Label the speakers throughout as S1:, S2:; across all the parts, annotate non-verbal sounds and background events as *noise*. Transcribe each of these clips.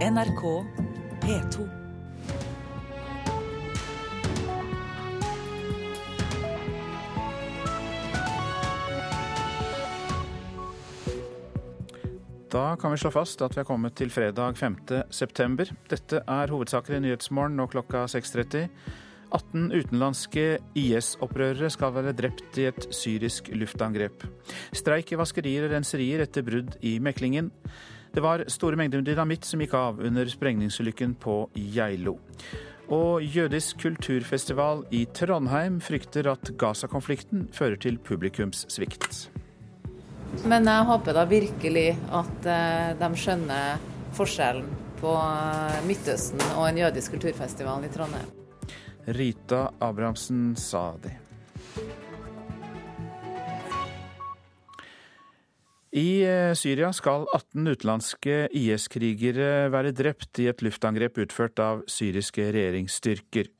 S1: NRK P2.
S2: Da kan vi slå fast at vi er kommet til fredag 5. september. Dette er hovedsaker i Nyhetsmorgen nå klokka 6.30. 18 utenlandske IS-opprørere skal være drept i et syrisk luftangrep. Streik i vaskerier og renserier etter brudd i meklingen. Det var store mengder dynamitt som gikk av under sprengningsulykken på Geilo. Og jødisk kulturfestival i Trondheim frykter at Gaza-konflikten fører til publikumssvikt.
S3: Men jeg håper da virkelig at eh, de skjønner forskjellen på eh, Midtøsten og en jødisk kulturfestival i Trondheim.
S2: Rita Abrahamsen sa det. I eh, Syria skal 18 utenlandske IS-krigere være drept i et luftangrep utført av syriske regjeringsstyrker.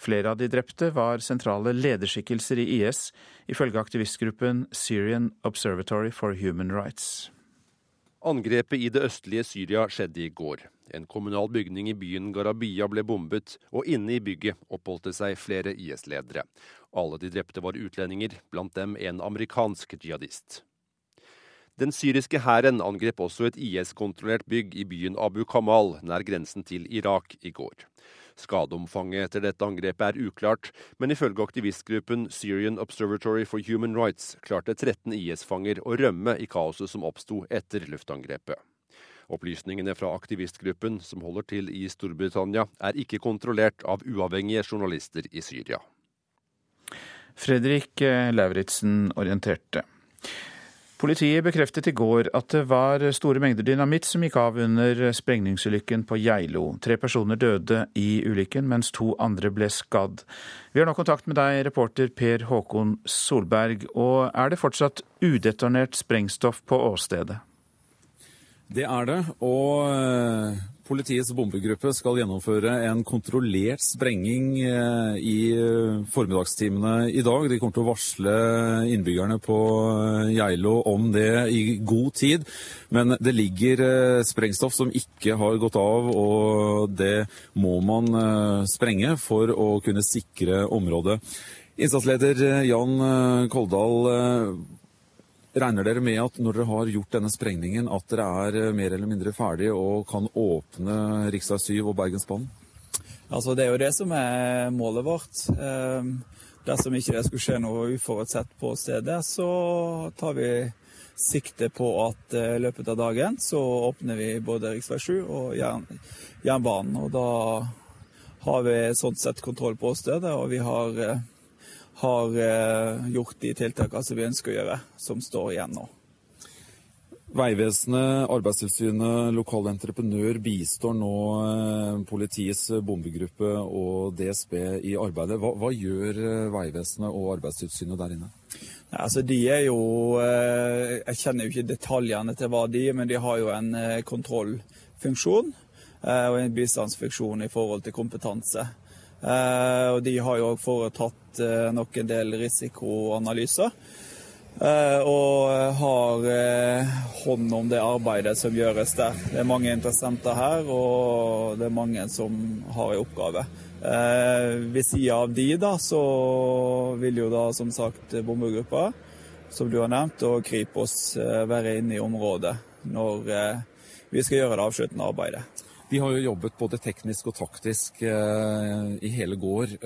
S2: Flere av de drepte var sentrale lederskikkelser i IS, ifølge aktivistgruppen Syrian Observatory for Human Rights.
S4: Angrepet i det østlige Syria skjedde i går. En kommunal bygning i byen Garabia ble bombet, og inne i bygget oppholdt det seg flere IS-ledere. Alle de drepte var utlendinger, blant dem en amerikansk jihadist. Den syriske hæren angrep også et IS-kontrollert bygg i byen Abu Kamal, nær grensen til Irak, i går. Skadeomfanget etter dette angrepet er uklart, men ifølge aktivistgruppen Syrian Observatory for Human Rights klarte 13 IS-fanger å rømme i kaoset som oppsto etter luftangrepet. Opplysningene fra aktivistgruppen, som holder til i Storbritannia, er ikke kontrollert av uavhengige journalister i Syria.
S2: Fredrik Lauritzen orienterte. Politiet bekreftet i går at det var store mengder dynamitt som gikk av under sprengningsulykken på Geilo. Tre personer døde i ulykken, mens to andre ble skadd. Vi har nå kontakt med deg, reporter Per Håkon Solberg. Og er det fortsatt udetonert sprengstoff på åstedet?
S5: Det er det, og eh, Politiets bombegruppe skal gjennomføre en kontrollert sprenging eh, i eh, formiddagstimene i dag. De kommer til å varsle innbyggerne på Geilo om det i god tid. Men det ligger sprengstoff som ikke har gått av, og det må man sprenge for å kunne sikre området. Innsatsleder Jan Koldal, Regner dere med at når dere har gjort denne sprengningen, at dere er eh, mer eller mindre ferdig og kan åpne rv. 7 og Bergensbanen?
S6: Altså, det er jo det som er målet vårt. Ehm, dersom ikke det skulle skje noe uforutsett på stedet, så tar vi sikte på at eh, i løpet av dagen så åpner vi både rv. 7 og jernbanen. Og da har vi sånn sett kontroll på stedet, og vi har eh, har eh, gjort de tiltakene som vi ønsker å gjøre, som står igjen nå.
S5: Vegvesenet, Arbeidstilsynet, lokal entreprenør bistår nå eh, politiets bombegruppe og DSB i arbeidet. Hva, hva gjør eh, Vegvesenet og Arbeidstilsynet der inne?
S6: Altså, de er jo Jeg kjenner jo ikke detaljene til hva de er, men de har jo en kontrollfunksjon og en bistandsfunksjon i forhold til kompetanse. Og de har jo foretatt Eh, nok en del risikoanalyser. Eh, og har eh, hånd om det arbeidet som gjøres der. Det er mange interessenter her, og det er mange som har en oppgave. Ved sida av de, da, så vil jo da som sagt bombegruppa, som du har nevnt, og Kripos være inne i området når vi skal gjøre det avsluttende arbeidet.
S5: Vi har jo jobbet både teknisk og taktisk i hele går.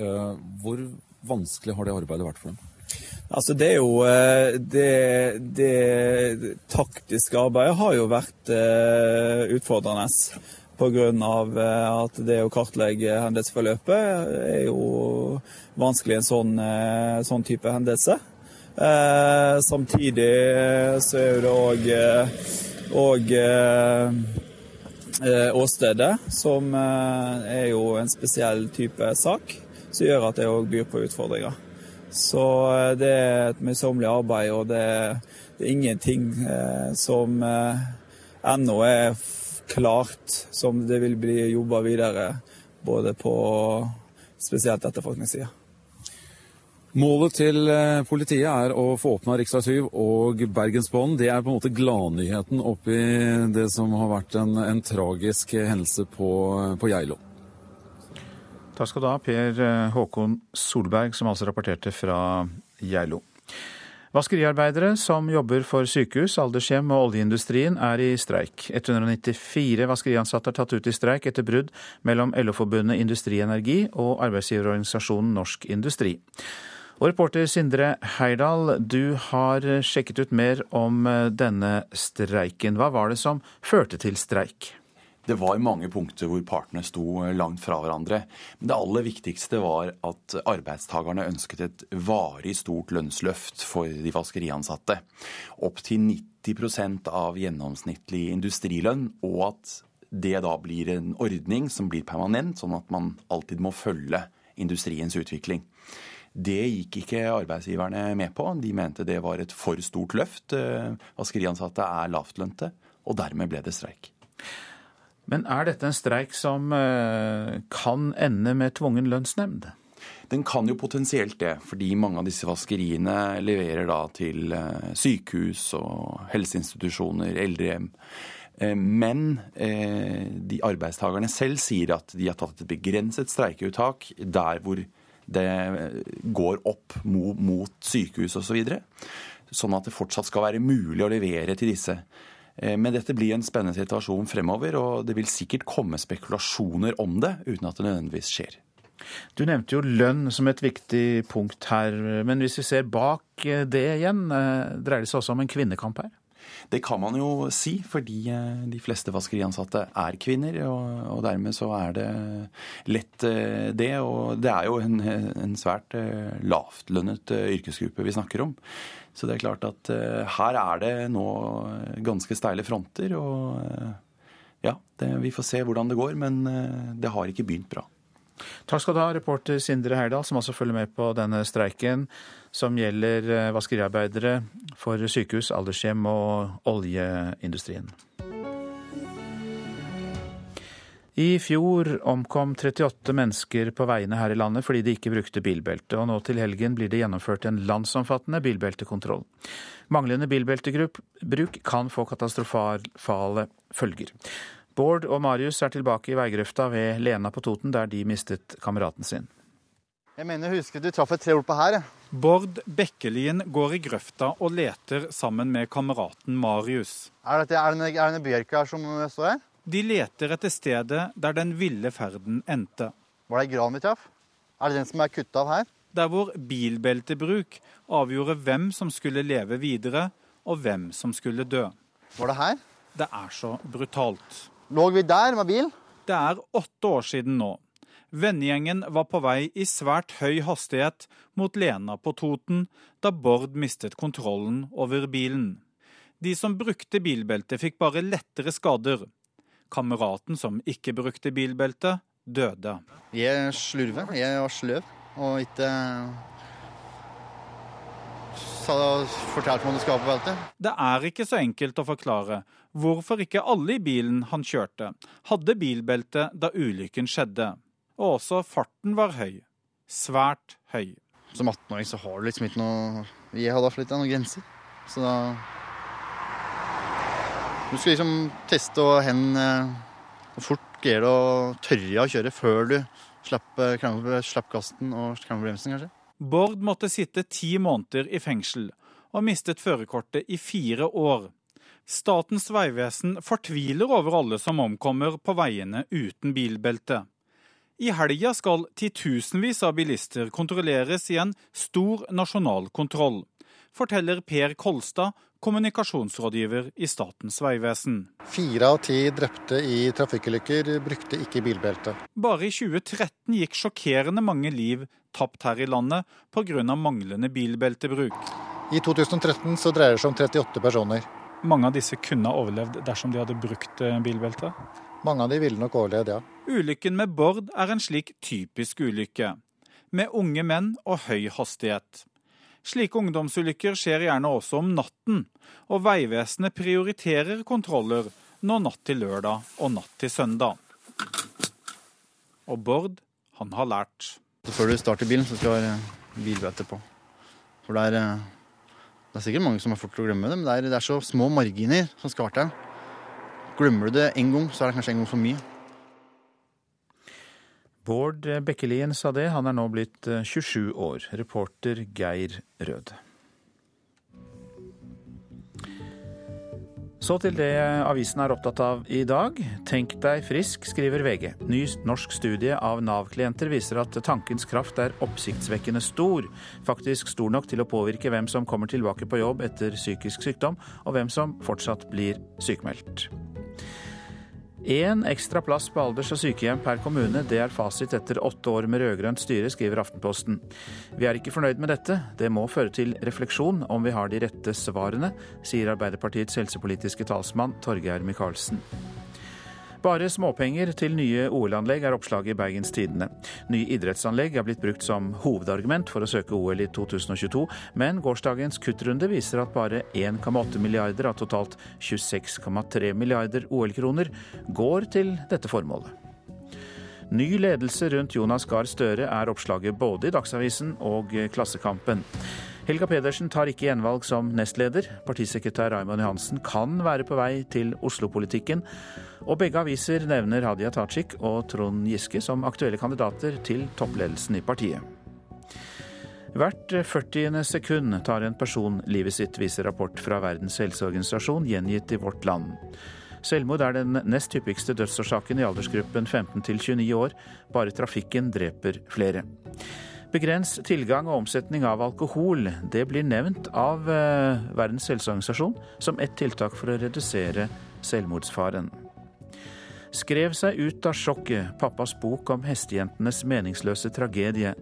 S5: Hvor vanskelig har det arbeidet vært for dem?
S6: Altså Det er jo eh, det, det taktiske arbeidet har jo vært uh, utfordrende. Pga. Eh, at det å kartlegge hendelsesforløpet er jo vanskelig i en sånn, sånn, type hendelse. Samtidig så er det òg og, åstedet, som er jo en spesiell type sak som gjør at det òg byr på utfordringer. Så eh, det er et møysommelig arbeid, og det, det, er ingenting eh, som eh, ennå er klart, som det vil bli jobba videre både på spesielt etterforskningssida.
S7: Målet til eh, politiet er å få åpna rv. 7 og Bergensbanen. Det er på en måte gladnyheten oppi det som har vært en, en tragisk hendelse på, på Geilo.
S2: Takk skal du ha, Per eh, Håkon Solberg, som altså rapporterte fra Geilo. Vaskeriarbeidere som jobber for sykehus, aldershjem og oljeindustrien er i streik. 194 vaskeriansatte er tatt ut i streik etter brudd mellom LO-forbundet Industri Energi og arbeidsgiverorganisasjonen Norsk Industri. Og reporter Sindre Heyerdahl, du har sjekket ut mer om eh, denne streiken. Hva var det som førte til streik?
S8: Det var mange punkter hvor partene sto eh, langt fra hverandre. Men det aller viktigste var at arbeidstakerne ønsket et varig stort lønnsløft for de vaskeriansatte. Opp til 90% av gjennomsnittlig industrilønn, og at det da blir en ordning som blir permanent, sånn at man alltid må følge industriens utvikling. Det gikk ikke arbeidsgiverne med på. De mente det var et for stort løft. Eh, vaskeriansatte er lavtlønte, og dermed ble det streik.
S2: Men er dette en streik som eh, kan ende med tvungen lønnsnemnd?
S8: Den kan jo potensielt det, fordi mange av disse vaskeriene leverer da til eh, sykehus og helseinstitusjoner, eldrehjem. Men de arbeidstakerne selv sier at de har tatt et begrenset streikeuttak der hvor det går opp mot sykehus osv. Så sånn at det fortsatt skal være mulig å levere til disse. Eh, men dette blir en spennende situasjon fremover, og det vil sikkert komme spekulasjoner om det, uten at det nødvendigvis skjer.
S2: Du nevnte jo lønn som et viktig punkt her, men hvis vi ser bak det igjen, eh, dreier det seg også om en kvinnekamp her?
S8: Det kan man jo si, fordi eh, de fleste vaskeriansatte er kvinner. Og, dermed så er det lett eh, det. Og det er jo en, en svært eh, lavtlønnet yrkesgruppe vi snakker om. Så det er klart at her er det nå ganske steile fronter. Og ja, det, vi får se hvordan det går, men det har ikke begynt bra.
S2: Takk skal du ha, reporter Sindre Heyerdahl, som også følger med på denne streiken som gjelder eh, vaskeriarbeidere for sykehus, aldershjem og oljeindustrien. I fjor omkom 38 mennesker på veiene her i landet fordi de ikke brukte bilbelte, og nå til helgen blir det gjennomført en landsomfattende bilbeltekontroll. Manglende bilbeltebruk kan få katastrofale følger. Bård og Marius er tilbake i veigrøfta ved Lena på Toten, der de mistet kameraten sin.
S9: Jeg mener, jeg husker du traff et tre ord på her.
S10: Bård Bekkelien går i grøfta og leter sammen med kameraten Marius.
S9: Er det, er det en bjørk her som står her?
S10: De leter etter stedet der den ville ferden endte.
S9: Var det ei gran vi traff? Er det den som er kutta av her?
S10: Der hvor bilbeltebruk avgjorde hvem som skulle leve videre, og hvem som skulle dø.
S9: Var det her?
S10: Det er så brutalt.
S9: Lå vi der med bil?
S10: Det er åtte år siden nå. Vennegjengen var på vei i svært høy hastighet mot Lena på Toten da Bård mistet kontrollen over bilen. De som brukte bilbelte, fikk bare lettere skader. Kameraten som ikke brukte bilbelte, døde.
S9: Jeg slurver. Jeg var sløv og ikke fortalte meg om det beltet.
S10: Det er ikke så enkelt å forklare hvorfor ikke alle i bilen han kjørte, hadde bilbelte da ulykken skjedde. Og også farten var høy. Svært høy.
S9: Som 18-åring så har du liksom ikke noe Jeg hadde iallfall ikke noen grenser. Så da Du skal liksom teste og hen eh, hvor fort greier du å tørre å kjøre før du slipper, slipper gassen og krangler bremsen, kanskje.
S10: Bård måtte sitte ti måneder i fengsel og mistet førerkortet i fire år. Statens vegvesen fortviler over alle som omkommer på veiene uten bilbelte. I helga skal titusenvis av bilister kontrolleres i en stor nasjonal kontroll, forteller Per Kolstad, kommunikasjonsrådgiver i Statens vegvesen.
S11: Fire av ti drepte i trafikkulykker brukte ikke bilbelte.
S10: Bare i 2013 gikk sjokkerende mange liv tapt her i landet pga. manglende bilbeltebruk.
S11: I 2013 så dreier det seg om 38 personer.
S10: Mange av disse kunne ha overlevd dersom de hadde brukt eh, bilbelte?
S11: Mange av de ville nok overlevd, ja.
S10: Ulykken med Bård er en slik typisk ulykke. Med unge menn og høy hastighet. Slike ungdomsulykker skjer gjerne også om natten, og Vegvesenet prioriterer kontroller nå natt til lørdag og natt til søndag. Og Bård, han har lært.
S9: Før du starter bilen, så skal bilbøter på. For det er, eh, det er sikkert mange som har fort å glemme det, men det er, det er så små marginer som skal til. Glemmer du det en gang, så er det kanskje en gang for mye.
S2: Bård Bekkelien sa det. Han er nå blitt 27 år. Reporter Geir Rød. Så til det avisen er opptatt av i dag. Tenk deg frisk, skriver VG. Ny norsk studie av Nav-klienter viser at tankens kraft er oppsiktsvekkende stor. Faktisk stor nok til å påvirke hvem som kommer tilbake på jobb etter psykisk sykdom, og hvem som fortsatt blir sykemeldt. Én ekstra plass på alders- og sykehjem per kommune, det er fasit etter åtte år med rød-grønt styre, skriver Aftenposten. Vi er ikke fornøyd med dette. Det må føre til refleksjon om vi har de rette svarene, sier Arbeiderpartiets helsepolitiske talsmann Torgeir Micaelsen. Bare småpenger til nye OL-anlegg er oppslaget i Bergens Tidende. Nye idrettsanlegg er blitt brukt som hovedargument for å søke OL i 2022, men gårsdagens kuttrunde viser at bare 1,8 milliarder av totalt 26,3 milliarder OL-kroner går til dette formålet. Ny ledelse rundt Jonas Gahr Støre er oppslaget både i Dagsavisen og Klassekampen. Helga Pedersen tar ikke gjenvalg som nestleder. Partisekretær Raymond Johansen kan være på vei til Oslo-politikken. Og begge aviser nevner Hadia Tajik og Trond Giske som aktuelle kandidater til toppledelsen i partiet. Hvert 40. sekund tar en person livet sitt, viser rapport fra Verdens helseorganisasjon gjengitt i Vårt Land. Selvmord er den nest hyppigste dødsårsaken i aldersgruppen 15 til 29 år. Bare trafikken dreper flere. Begrens tilgang og omsetning av alkohol. Det blir nevnt av eh, Verdens helseorganisasjon som ett tiltak for å redusere selvmordsfaren. Skrev seg ut av sjokket, pappas bok om hestejentenes meningsløse tragedie.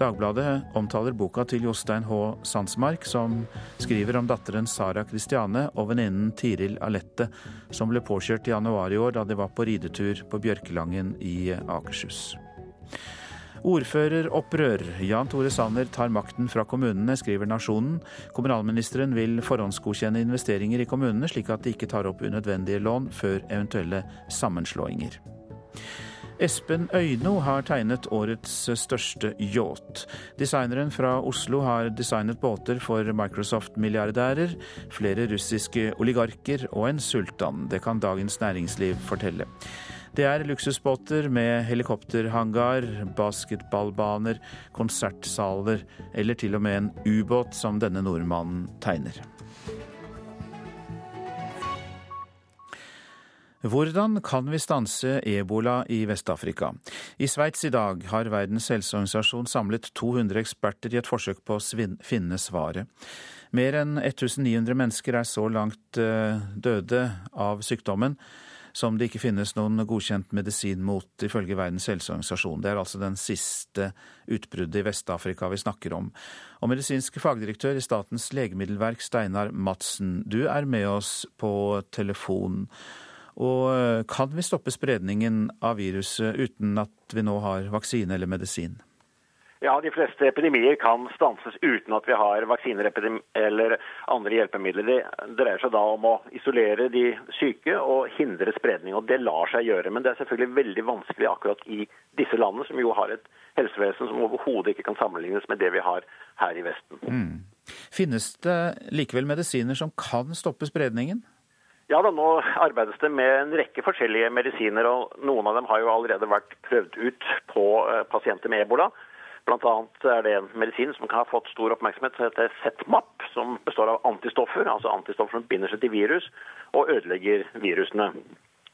S2: Dagbladet omtaler boka til Jostein H. Sandsmark, som skriver om datteren Sara Kristiane og venninnen Tiril Alette, som ble påkjørt i januar i år da de var på ridetur på Bjørkelangen i Akershus. Ordføreropprør. Jan Tore Sanner tar makten fra kommunene, skriver Nasjonen. Kommunalministeren vil forhåndsgodkjenne investeringer i kommunene, slik at de ikke tar opp unødvendige lån før eventuelle sammenslåinger. Espen Øyno har tegnet årets største yacht. Designeren fra Oslo har designet båter for Microsoft-milliardærer, flere russiske oligarker og en sultan. Det kan Dagens Næringsliv fortelle. Det er luksusbåter med helikopterhangar, basketballbaner, konsertsaler eller til og med en ubåt som denne nordmannen tegner. Hvordan kan vi stanse ebola i Vest-Afrika? I Sveits i dag har Verdens helseorganisasjon samlet 200 eksperter i et forsøk på å finne svaret. Mer enn 1900 mennesker er så langt eh, døde av sykdommen som det ikke finnes noen godkjent medisin mot, ifølge Verdens helseorganisasjon. Det er altså den siste utbruddet i Vest-Afrika vi snakker om. Og medisinsk fagdirektør i Statens legemiddelverk, Steinar Madsen, du er med oss på telefon. Og eh, kan vi stoppe spredningen av viruset uten at vi nå har vaksine eller medisin?
S12: Ja, De fleste epidemier kan stanses uten at vi har vaksiner eller andre hjelpemidler. Det dreier seg da om å isolere de syke og hindre spredning. og Det lar seg gjøre, men det er selvfølgelig veldig vanskelig akkurat i disse landene, som jo har et helsevesen som overhodet ikke kan sammenlignes med det vi har her i Vesten. Mm.
S2: Finnes det likevel medisiner som kan stoppe spredningen?
S12: Ja, da, Nå arbeides det med en rekke forskjellige medisiner, og noen av dem har jo allerede vært prøvd ut på eh, pasienter med ebola. Bl.a. er det en medisin som har fått stor oppmerksomhet, som heter ZMAP, som består av antistoffer, altså antistoffer som binder seg til virus og ødelegger virusene.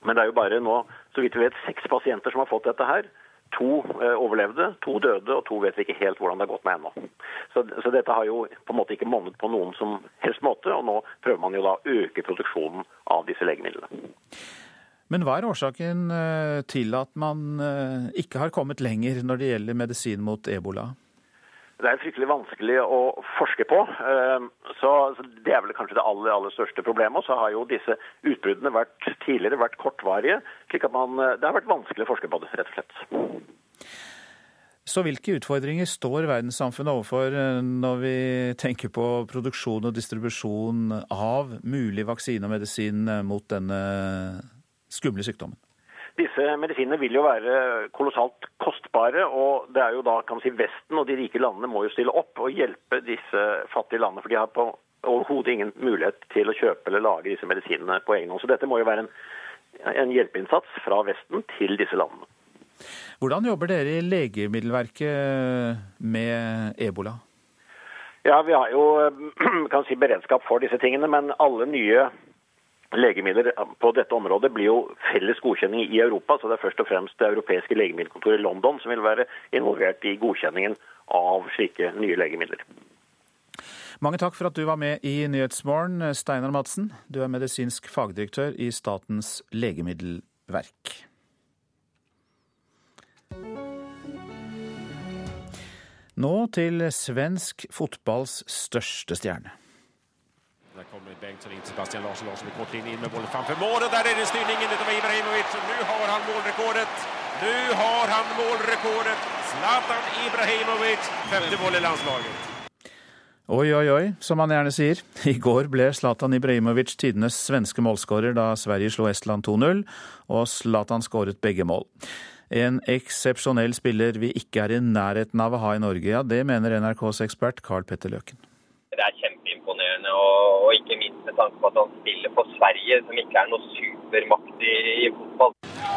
S12: Men det er jo bare nå, så vidt vi vet, seks pasienter som har fått dette her. To eh, overlevde, to døde, og to vet vi ikke helt hvordan det har gått med ennå. Så, så, dette har jo på en måte ikke monnet på noen som helst måte, og nå prøver man jo da å øke produksjonen av disse legemidlene.
S2: Men hva er årsaken eh, til at man eh, ikke har kommet lenger når det gjelder medisin mot ebola?
S12: Det er fryktelig vanskelig å forske på. Eh, så Det er vel kanskje det aller, aller største problemet. Og så har jo disse utbruddene vært, tidligere vært kortvarige. slik at man, Det har vært vanskelig å forske på det, rett og slett.
S2: Så hvilke utfordringer står verdenssamfunnet overfor når vi tenker på produksjon og distribusjon av mulig vaksine og medisin mot denne skumle sykdommen?
S12: Disse medisinene vil jo være kolossalt kostbare, og det er jo da kan man si Vesten og de rike landene må jo stille opp og hjelpe disse fattige landene. For de har på overhodet ingen mulighet til å kjøpe eller lage disse medisinene på egen hånd. Så dette må jo være en, en hjelpeinnsats fra Vesten til disse landene.
S2: Hvordan jobber dere i Legemiddelverket med ebola?
S12: Ja, Vi har jo *clears throat* kan si, beredskap for disse tingene, men alle nye legemidler på dette området blir jo felles godkjenning i Europa. Så det er først og fremst det europeiske legemiddelkontoret i London som vil være involvert i godkjenningen av slike nye legemidler.
S2: Mange takk for at du var med i Nyhetsmorgen, Steinar Madsen. Du er medisinsk fagdirektør i Statens legemiddelverk. Nå til svensk fotballs største stjerne.
S1: Der kommer Bengtsson inn, Sebastian Larsson Larsson i kortlinjen inn med bollen framfor mål. og Der er det styrningen av Ibrahimovic. Nå har han målrekordet. Nå har han målrekordet. Zlatan Ibrahimovic, femte mål i landslaget.
S2: Oi, oi, oi, som han gjerne sier. I går ble Zlatan Ibrahimovic tidenes svenske målskårer da Sverige slo Estland 2-0, og Zlatan skåret begge mål. En eksepsjonell spiller vi ikke er i nærheten av å ha i Norge. Ja, det mener NRKs ekspert Carl Petter Løken.
S13: Det er kjempeimponerende, og, og ikke minst med tanke på at han spiller for Sverige, som ikke er noe supermakt i, i fotball.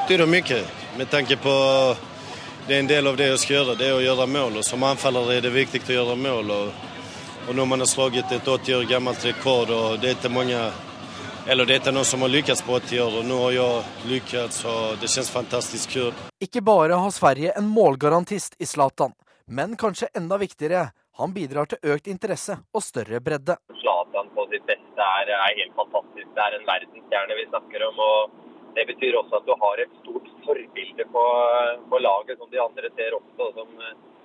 S14: Det er mye med tanke på det er en del av det jeg skal gjøre, det er å gjøre mål. og Som anfaller er det viktig å gjøre mål. og, og Når man har slått et 80 år gammelt rekord, og det er ikke mange eller det er noen som har lykkes på 80 år, og nå har jeg lykkes, og det kjennes fantastisk kult.
S15: Ikke bare har Sverige en målgarantist i Zlatan, men kanskje enda viktigere, han bidrar til økt interesse og større bredde.
S13: Zlatan på sitt beste er, er helt fantastisk. Det er en verdensstjerne vi snakker om. og Det betyr også at du har et stort forbilde på, på laget som de andre ser opp til, og som,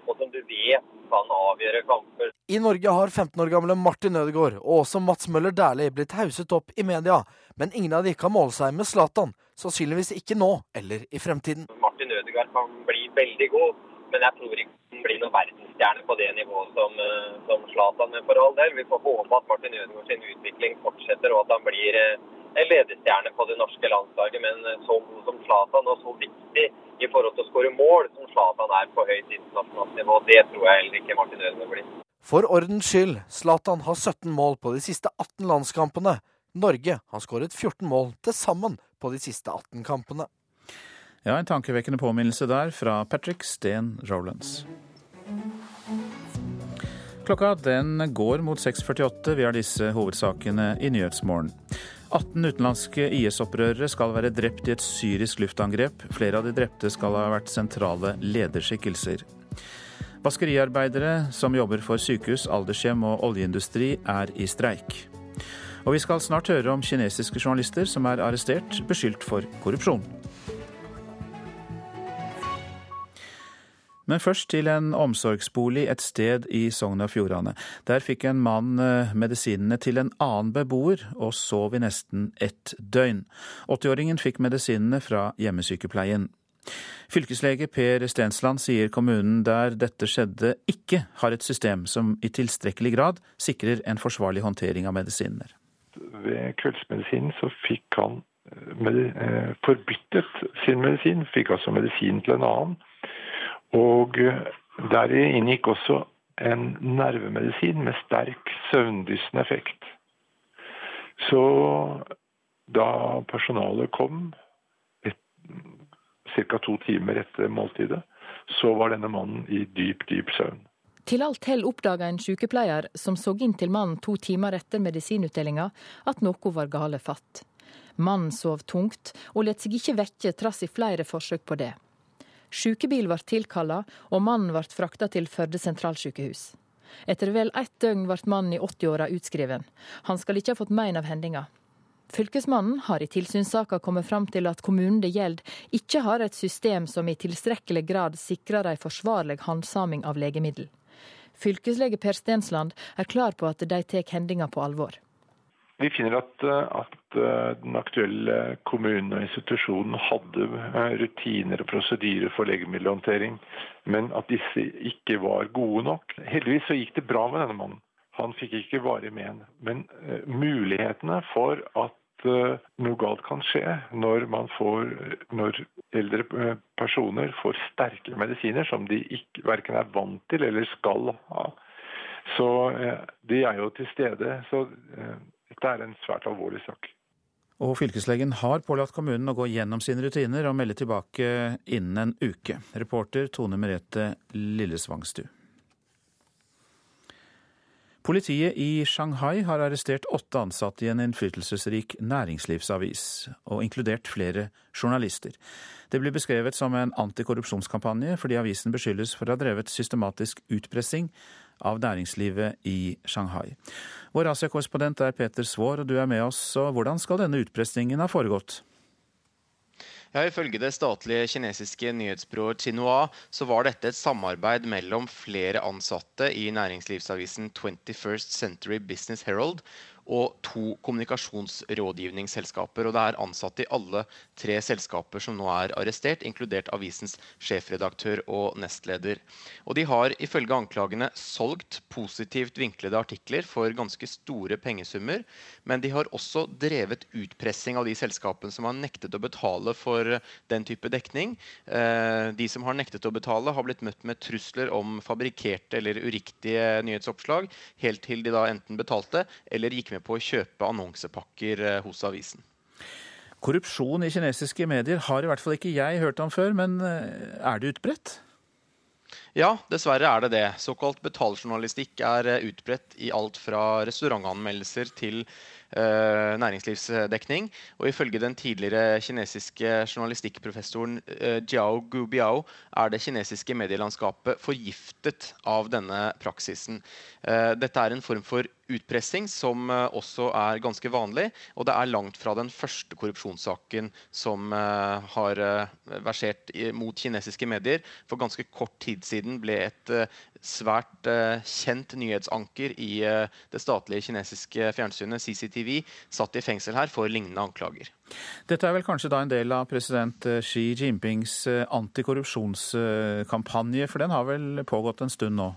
S13: og som du vet kan avgjøre kamper.
S15: I Norge har 15 år gamle Martin Ødegaard og også Mats Møller Dæhlie blitt hauset opp i media, men ingen av de kan måle seg med Zlatan. Sannsynligvis ikke nå eller i fremtiden.
S13: Martin Ødegaard kan bli veldig god, men jeg tror ikke han blir noen verdensstjerne på det nivået som, som Zlatan. Men for all del, vi får håpe at Martin Ødegaard sin utvikling fortsetter, og at han blir en ledestjerne på det norske landslaget. Men så god som Zlatan, og så viktig i forhold til å skåre mål som Zlatan er på høyt internasjonalt nivå, det tror jeg heller ikke Martin Ødegaard blir.
S15: For ordens skyld, Zlatan har 17 mål på de siste 18 landskampene. Norge har skåret 14 mål til sammen på de siste 18 kampene.
S2: Ja, en tankevekkende påminnelse der fra Patrick Steen Rowlands. Klokka den går mot 6.48. Vi har disse hovedsakene i Nyhetsmorgen. 18 utenlandske IS-opprørere skal være drept i et syrisk luftangrep. Flere av de drepte skal ha vært sentrale lederskikkelser. Vaskeriarbeidere som jobber for sykehus, aldershjem og oljeindustri, er i streik. Og vi skal snart høre om kinesiske journalister som er arrestert, beskyldt for korrupsjon. Men først til en omsorgsbolig et sted i Sogn og Fjordane. Der fikk en mann medisinene til en annen beboer, og sov i nesten ett døgn. 80-åringen fikk medisinene fra hjemmesykepleien. Fylkeslege Per Stensland sier kommunen der dette skjedde, ikke har et system som i tilstrekkelig grad sikrer en forsvarlig håndtering av medisiner.
S16: Ved kveldsmedisinen så fikk han forbyttet sin medisin, fikk altså medisin til en annen. Og der inngikk også en nervemedisin med sterk søvndyssende effekt. Så da personalet kom ca. to timer etter måltidet, så var denne mannen i dyp, dyp søvn.
S17: Til alt hell oppdaga en sykepleier som så inn til mannen to timer etter medisinutdelinga, at noe var gale fatt. Mannen sov tungt og lot seg ikke vekke trass i flere forsøk på det. Sykebil ble tilkalla, og mannen ble frakta til Førde sentralsykehus. Etter vel ett døgn ble mannen i 80-åra utskreven. Han skal ikke ha fått mein av hendinga. Fylkesmannen har i tilsynssaka kommet fram til at kommunen det gjelder, ikke har et system som i tilstrekkelig grad sikrer ei forsvarlig handsaming av legemiddel. Fylkeslege Per Stensland er klar på at de tar hendinga på alvor.
S16: Vi finner at, at, den aktuelle kommunen og institusjonen hadde rutiner og prosedyrer for legemiddelhåndtering, men at disse ikke var gode nok. Heldigvis så gikk det bra med denne mannen. Han fikk ikke varig men. Men mulighetene for at noe galt kan skje når får når eldre personer får sterke medisiner som de ikke, verken er vant til eller skal ha. Så de er jo til stede. Så dette er en svært alvorlig sak.
S2: Og fylkeslegen har pålagt kommunen å gå gjennom sine rutiner og melde tilbake innen en uke. Reporter Tone Merete Lillesvangstu. Politiet i Shanghai har arrestert åtte ansatte i en innflytelsesrik næringslivsavis, og inkludert flere journalister. Det blir beskrevet som en antikorrupsjonskampanje fordi avisen beskyldes for å ha drevet systematisk utpressing av næringslivet i Shanghai. Vår Asia-korrespondent er Peter Svaar, og du er med oss. Så hvordan skal denne utpressingen ha foregått?
S18: Ja, Ifølge det statlige kinesiske nyhetsbyrået Xinhua så var dette et samarbeid mellom flere ansatte i næringslivsavisen 21st Century Business Herald og to kommunikasjonsrådgivningsselskaper. Og det er ansatte i alle tre selskaper som nå er arrestert, inkludert avisens sjefredaktør og nestleder. Og de har ifølge anklagene solgt positivt vinklede artikler for ganske store pengesummer, men de har også drevet utpressing av de selskapene som har nektet å betale for den type dekning. Eh, de som har nektet å betale, har blitt møtt med trusler om fabrikkerte eller uriktige nyhetsoppslag, helt til de da enten betalte eller gikk med med på å kjøpe annonsepakker eh, hos avisen.
S2: Korrupsjon i kinesiske medier har i hvert fall ikke jeg hørt om før, men eh, er det utbredt?
S18: Ja, dessverre er det det. Såkalt betaljournalistikk er eh, utbredt i alt fra restaurantanmeldelser til næringslivsdekning. Og ifølge den tidligere kinesiske journalistikkprofessoren uh, Jiao Gubiao er det kinesiske medielandskapet forgiftet av denne praksisen. Uh, dette er en form for utpressing, som også er ganske vanlig. Og det er langt fra den første korrupsjonssaken som har versert mot kinesiske medier. For ganske kort tid siden ble et svært kjent nyhetsanker i det statlige kinesiske fjernsynet CCTV satt i fengsel her for lignende anklager.
S2: Dette er vel kanskje da en del av president Xi Jinpings antikorrupsjonskampanje, for den har vel pågått en stund nå?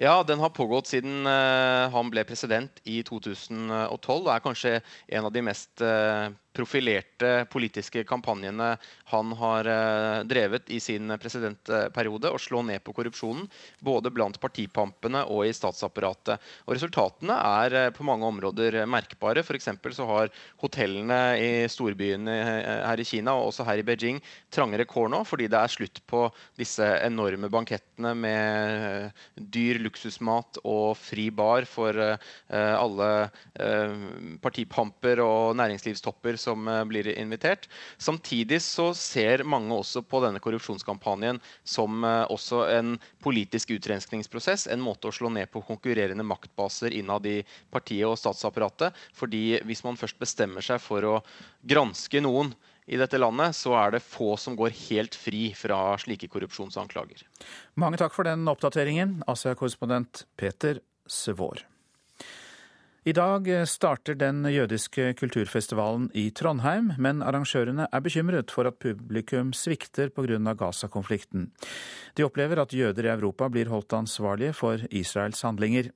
S18: Ja, den har pågått siden han ble president i 2012 og er kanskje en av de mest profilerte politiske kampanjene han har eh, drevet i sin presidentperiode, å slå ned på korrupsjonen. Både blant partipampene og i statsapparatet. Og Resultatene er eh, på mange områder merkbare. F.eks. så har hotellene i storbyene eh, her i Kina og også her i Beijing trangere kår nå, fordi det er slutt på disse enorme bankettene med dyr luksusmat og fri bar for alle partipamper og næringslivstopper som eh, blir invitert. Samtidig så ser mange også på denne korrupsjonskampanjen som eh, også en politisk utrenskningsprosess. En måte å slå ned på konkurrerende maktbaser innad i partiet og statsapparatet. fordi hvis man først bestemmer seg for å granske noen i dette landet, så er det få som går helt fri fra slike korrupsjonsanklager.
S2: Mange takk for den oppdateringen, Asia-korrespondent Peter Svår. I dag starter den jødiske kulturfestivalen i Trondheim, men arrangørene er bekymret for at publikum svikter pga. Gaza-konflikten. De opplever at jøder i Europa blir holdt ansvarlige for Israels handlinger.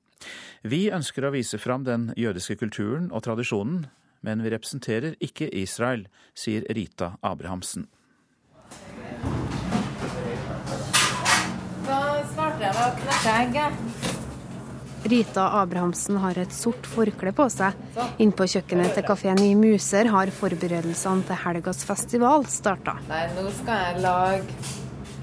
S2: Vi ønsker å vise fram den jødiske kulturen og tradisjonen, men vi representerer ikke Israel, sier Rita Abrahamsen.
S3: Da starter jeg med å knekke egget.
S19: Rita Abrahamsen har et sort forkle på seg. Inne på kjøkkenet til kafeen i Muser har forberedelsene til helgas festival starta.
S3: Nei, nå skal jeg lage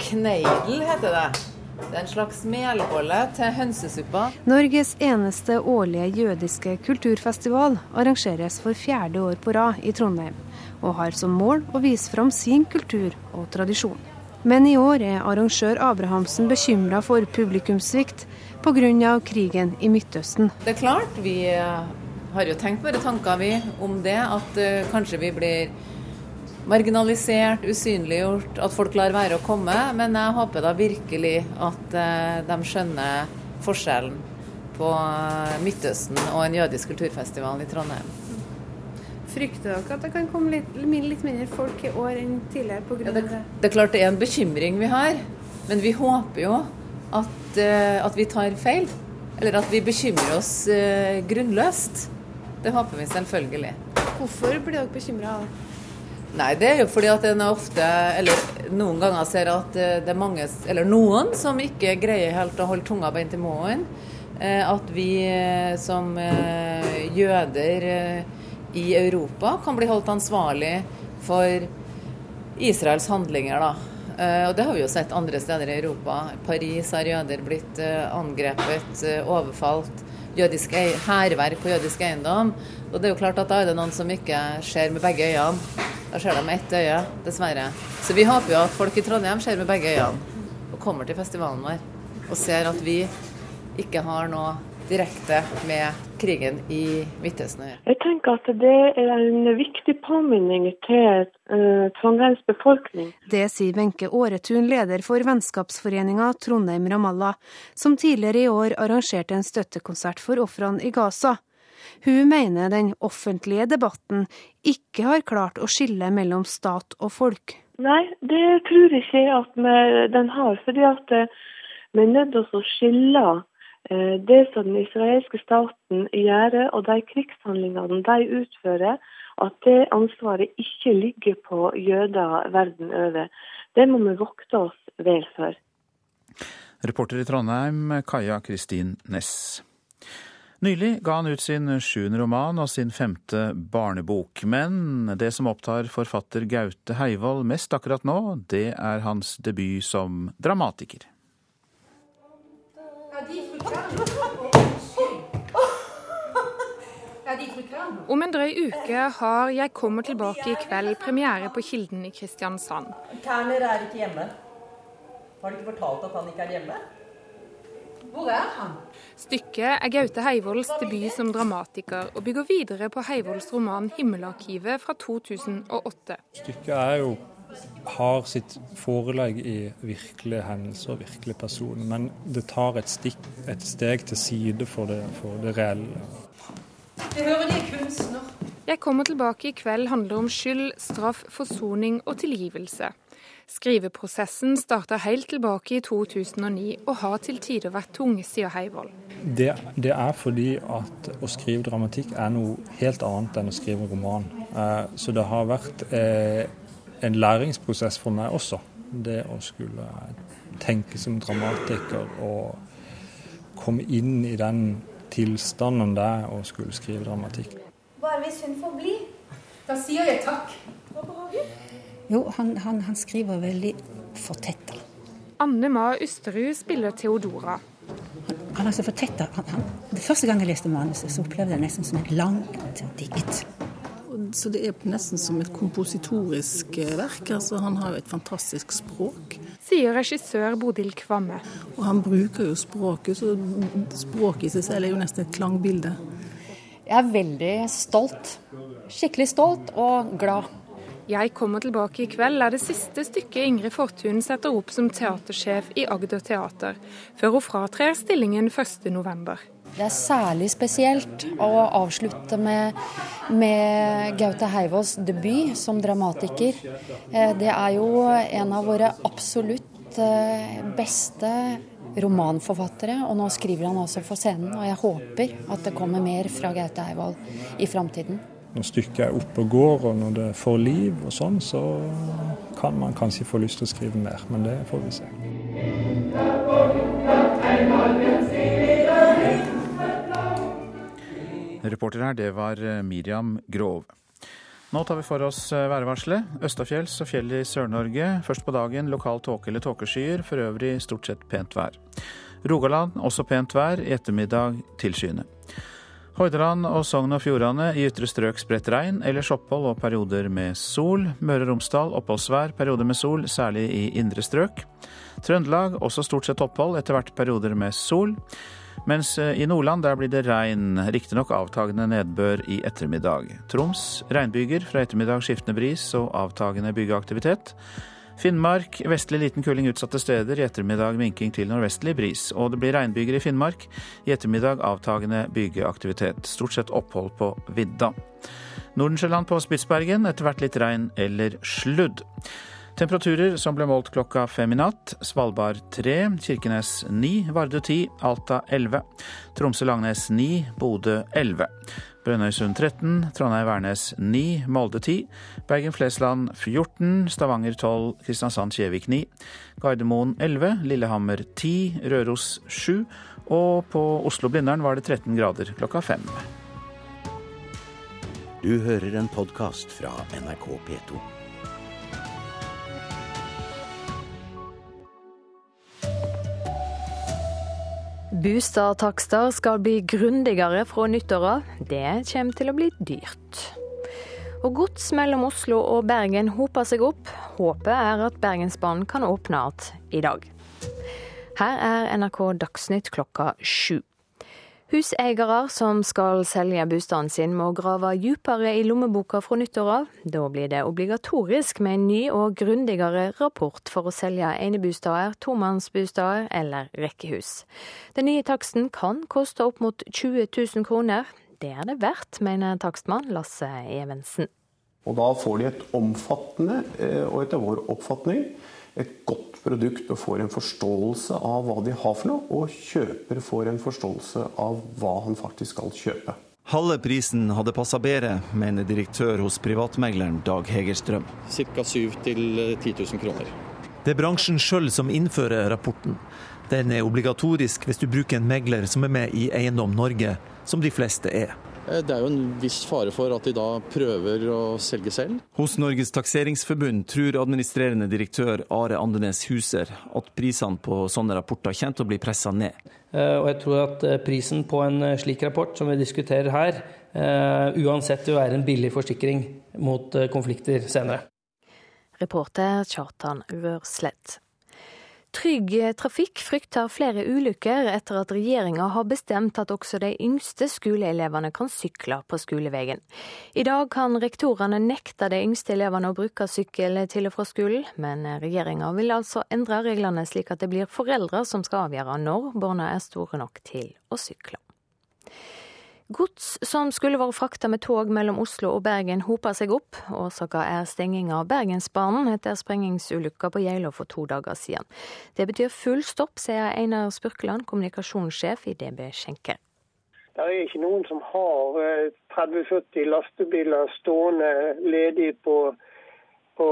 S3: kneidel, heter det. Det er en slags melbolle til hønsesuppa.
S19: Norges eneste årlige jødiske kulturfestival arrangeres for fjerde år på rad i Trondheim, og har som mål å vise fram sin kultur og tradisjon. Men i år er arrangør Abrahamsen bekymra for publikumssvikt pga. krigen i Midtøsten.
S3: Det er klart, vi eh, har jo tenkt våre tanker vi om det. At uh, kanskje vi blir marginalisert, usynliggjort, at folk lar være å komme. Men jeg håper da virkelig at uh, de skjønner forskjellen på Midtøsten og en jødisk kulturfestival i Trondheim.
S19: Frykter dere at det kan komme litt, litt mindre folk i år enn tidligere pga. Ja,
S3: det? Det er klart det er en bekymring vi har, men vi håper jo at, uh, at vi tar feil. Eller at vi bekymrer oss uh, grunnløst. Det håper vi selvfølgelig.
S19: Hvorfor blir dere bekymra?
S3: Nei, det er jo fordi at en ofte, eller noen ganger ser at eh, det er mange, eller noen, som ikke greier helt å holde tunga beint i munnen. Eh, at vi eh, som jøder i Europa kan bli holdt ansvarlig for Israels handlinger, da. Og det har vi jo sett andre steder i Europa. Paris har jøder blitt angrepet, overfalt. Jødisk hærverk på jødisk eiendom. Og det er jo klart at da er det noen som ikke ser med begge øynene. Da ser de med ett øye, dessverre. Så vi håper jo at folk i Trondheim ser med begge øynene og kommer til festivalen vår og ser at vi ikke har noe direkte med krigen i Midtøsten å gjøre.
S20: Jeg tenker at det er en viktig påminning til uh, Trondheims befolkning.
S19: Det sier Wenche Åretun, leder for vennskapsforeninga Trondheim Ramallah, som tidligere i år arrangerte en støttekonsert for ofrene i Gaza. Hun mener den offentlige debatten ikke har klart å skille mellom stat og folk.
S20: Nei, det tror jeg ikke at vi, den har. fordi at eh, vi er nødt til å skille det som den israelske staten gjør, og de krigshandlingene de utfører, at det ansvaret ikke ligger på jøder verden over. Det må vi vokte oss vel for.
S2: Reporter i Trondheim, Kaja Kristin Næss. Nylig ga han ut sin sjuende roman og sin femte barnebok. Men det som opptar forfatter Gaute Heivold mest akkurat nå, det er hans debut som dramatiker.
S21: Om en drøy uke har Jeg kommer tilbake i kveld premiere på Kilden i Kristiansand.
S22: Kerner er ikke hjemme. Har de ikke fortalt at han ikke er hjemme? Hvor er han?
S21: Stykket er Gaute Heivolds debut som dramatiker, og bygger videre på Heivolds roman 'Himmelarkivet' fra 2008.
S23: Stykket er jo har sitt forelegg i virkelige hendelser og virkelige personer, men det tar et, stikk, et steg til side for det, for det reelle.
S21: Det hører de kunstner. Jeg kommer tilbake i kveld handler om skyld, straff, forsoning og tilgivelse. Skriveprosessen starta helt tilbake i 2009 og har til tider vært tung, sier Heivold.
S23: Det, det, er fordi at å skrive dramatikk er noe helt annet enn å skrive roman. Eh, så det har vært eh, en læringsprosess for meg også. Det å skulle tenke som dramatiker og komme inn i den tilstanden det er å skulle skrive dramatikk.
S22: Bare hvis hun får bli, da sier jeg takk.
S24: Jo, han, han, han skriver veldig fortetta.
S21: Anne Ma Ysterud spiller Theodora.
S24: Han, han er så fortetta. Første gang jeg leste manuset, så opplevde jeg det nesten som et langt dikt.
S25: Så det er nesten som et kompositorisk eh, verk. altså Han har jo et fantastisk språk.
S21: Sier regissør Bodil Kvamme.
S25: Og han bruker jo språket, så språket i seg selv er jo nesten et klangbilde.
S26: Jeg er veldig stolt. Skikkelig stolt og glad.
S21: 'Jeg kommer tilbake i kveld' er det siste stykket Ingrid Fortun setter opp som teatersjef i Agder Teater, før hun fratrer stillingen 1.11.
S26: Det er særlig spesielt å avslutte med, med Gaute Heivolds debut som dramatiker. Eh, det er jo en av våre absolutt eh, beste romanforfattere, og nå skriver han altså for scenen. Og jeg håper at det kommer mer fra Gaute Heivold i framtiden
S23: når stykket er oppe og går, og når det får liv og sånn, så kan man kanskje få lyst til å skrive mer. Men det får vi se.
S2: Reporter her, det var eh, Miriam Grov. Nå tar vi for oss eh, værvarselet. Østafjells og fjell i Sør-Norge. Først på dagen lokal tåke eller tåkeskyer, for øvrig stort sett pent vær. Rogaland også pent vær, i ettermiddag tilskyende. Hordaland og Sogn og Fjordane i ytre strøk spredt regn, ellers opphold og perioder med sol. Møre og Romsdal oppholdsvær, perioder med sol, særlig i indre strøk. Trøndelag også stort sett opphold, etter hvert perioder med sol. Mens eh, i Nordland der blir det regn, riktignok avtagende nedbør i ettermiddag. Troms regnbyger, fra ettermiddag skiftende bris og avtagende byggeaktivitet. Finnmark vestlig liten kuling utsatte steder. I ettermiddag minking til nordvestlig bris. Og det blir regnbyger i Finnmark. I ettermiddag avtagende bygeaktivitet. Stort sett opphold på vidda. Nordensjøland på Spitsbergen, etter hvert litt regn eller sludd. Temperaturer som ble målt klokka fem i natt. Svalbard 3, Kirkenes 9, Vardø 10, Alta 11. Tromsø-Langnes 9, Bodø 11. Brønnøysund 13, Trondheim-Værnes 9, Molde 10, Bergen-Flesland 14, Stavanger 12, Kristiansand-Kjevik 9, Gardermoen 11, Lillehammer 10, Røros 7, og på Oslo-Blindern var det 13 grader klokka fem.
S24: Du hører en podkast fra NRK P2.
S27: Bostadtakster skal bli grundigere fra nyttår av. Det kommer til å bli dyrt. Og gods mellom Oslo og Bergen hoper seg opp. Håpet er at Bergensbanen kan åpne igjen i dag. Her er NRK Dagsnytt klokka sju. Huseiere som skal selge bostaden sin må grave dypere i lommeboka fra nyttår av. Da blir det obligatorisk med en ny og grundigere rapport for å selge enebosteder, tomannsbosteder eller rekkehus. Den nye taksten kan koste opp mot 20 000 kroner. Det er det verdt, mener takstmann Lasse Evensen.
S28: Og da får de et omfattende, eh, og etter vår oppfatning, et godt produkt og får en forståelse av hva de har for noe, og kjøper får en forståelse av hva han faktisk skal kjøpe.
S29: Halve prisen hadde passa bedre, mener direktør hos privatmegleren Dag Hegerstrøm.
S20: Ca. 7 10 000 kroner.
S29: Det er bransjen sjøl som innfører rapporten. Den er obligatorisk hvis du bruker en megler som er med i Eiendom Norge, som de fleste er.
S20: Eh, det er jo en viss fare for at de da prøver å selge selv.
S29: Hos Norges takseringsforbund tror administrerende direktør Are Andenes Huser at prisene på sånne rapporter kommer til å bli pressa ned.
S30: Eh, og jeg tror at eh, prisen på en slik rapport som vi diskuterer her, uansett vil være en billig forsikring mot konflikter senere.
S27: Reporter Kjartan Rørslett. Trygg Trafikk frykter flere ulykker etter at regjeringa har bestemt at også de yngste skoleelevene kan sykle på skoleveien. I dag kan rektorene nekte de yngste elevene å bruke sykkel til og fra skolen, men regjeringa vil altså endre reglene slik at det blir foreldre som skal avgjøre når barna er store nok til å sykle. Gods som skulle vært frakta med tog mellom Oslo og Bergen, hoper seg opp. Årsaka er stenging av Bergensbanen etter sprengingsulykka på Geilo for to dager siden. Det betyr full stopp, sier Einar Spurkeland, kommunikasjonssjef i DB Skjenker.
S31: Det er ikke noen som har 30-40 eh, lastebiler stående ledig på, på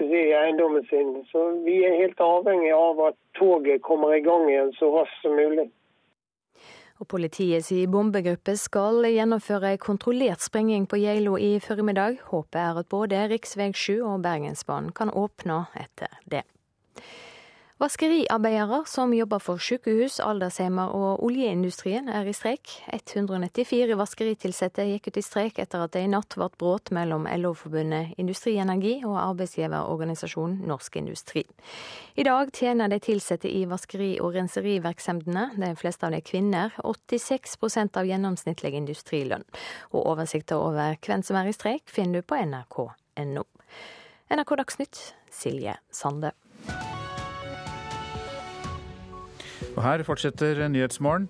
S31: jeg, eiendommen sin. Så vi er helt avhengig av at toget kommer i gang igjen så raskt som mulig.
S27: Og Politiets bombegruppe skal gjennomføre en kontrollert sprenging på Geilo i formiddag. Håpet er at både rv. 7 og Bergensbanen kan åpne etter det. Vaskeriarbeidere som jobber for sykehus, aldershjemmer og oljeindustrien er i streik. 194 vaskeritilsatte gikk ut i streik etter at det i natt ble brudd mellom LO-forbundet Industrienergi og arbeidsgiverorganisasjonen Norsk Industri. I dag tjener de ansatte i vaskeri- og renserivirksomhetene, de fleste av de kvinner, 86% av gjennomsnittlig industrilønn. Og oversikter over hvem som er i streik finner du på nrk.no. NRK Dagsnytt, Silje Sande.
S2: Og her fortsetter Nyhetsmorgen.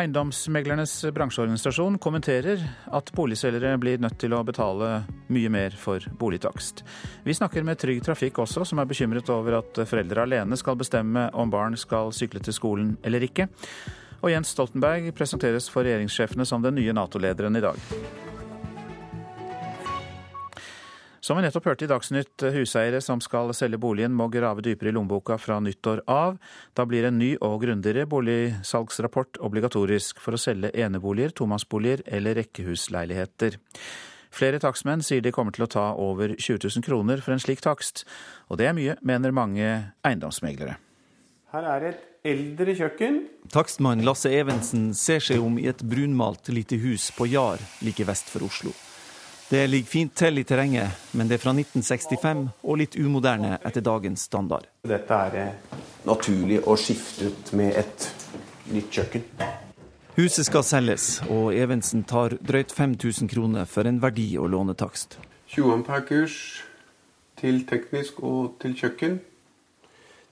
S2: Eiendomsmeglernes bransjeorganisasjon kommenterer at boligselgere blir nødt til å betale mye mer for boligtakst. Vi snakker med Trygg Trafikk også, som er bekymret over at foreldre alene skal bestemme om barn skal sykle til skolen eller ikke. Og Jens Stoltenberg presenteres for regjeringssjefene som den nye Nato-lederen i dag. Som vi nettopp hørte i Dagsnytt, huseiere som skal selge boligen må grave dypere i lommeboka fra nyttår av. Da blir en ny og grundigere boligsalgsrapport obligatorisk for å selge eneboliger, tomannsboliger eller rekkehusleiligheter. Flere takstmenn sier de kommer til å ta over 20 000 kroner for en slik takst, og det er mye, mener mange eiendomsmeglere.
S28: Her er et eldre kjøkken.
S29: Takstmann Lasse Evensen ser seg om i et brunmalt lite hus på Jar like vest for Oslo. Det ligger fint til i terrenget, men det er fra 1965 og litt umoderne etter dagens standard.
S28: Dette er eh, naturlig å skifte ut med et nytt kjøkken.
S29: Huset skal selges, og Evensen tar drøyt 5000 kroner for en verdi- og lånetakst.
S28: 20 ampere-kurs til teknisk og til kjøkken.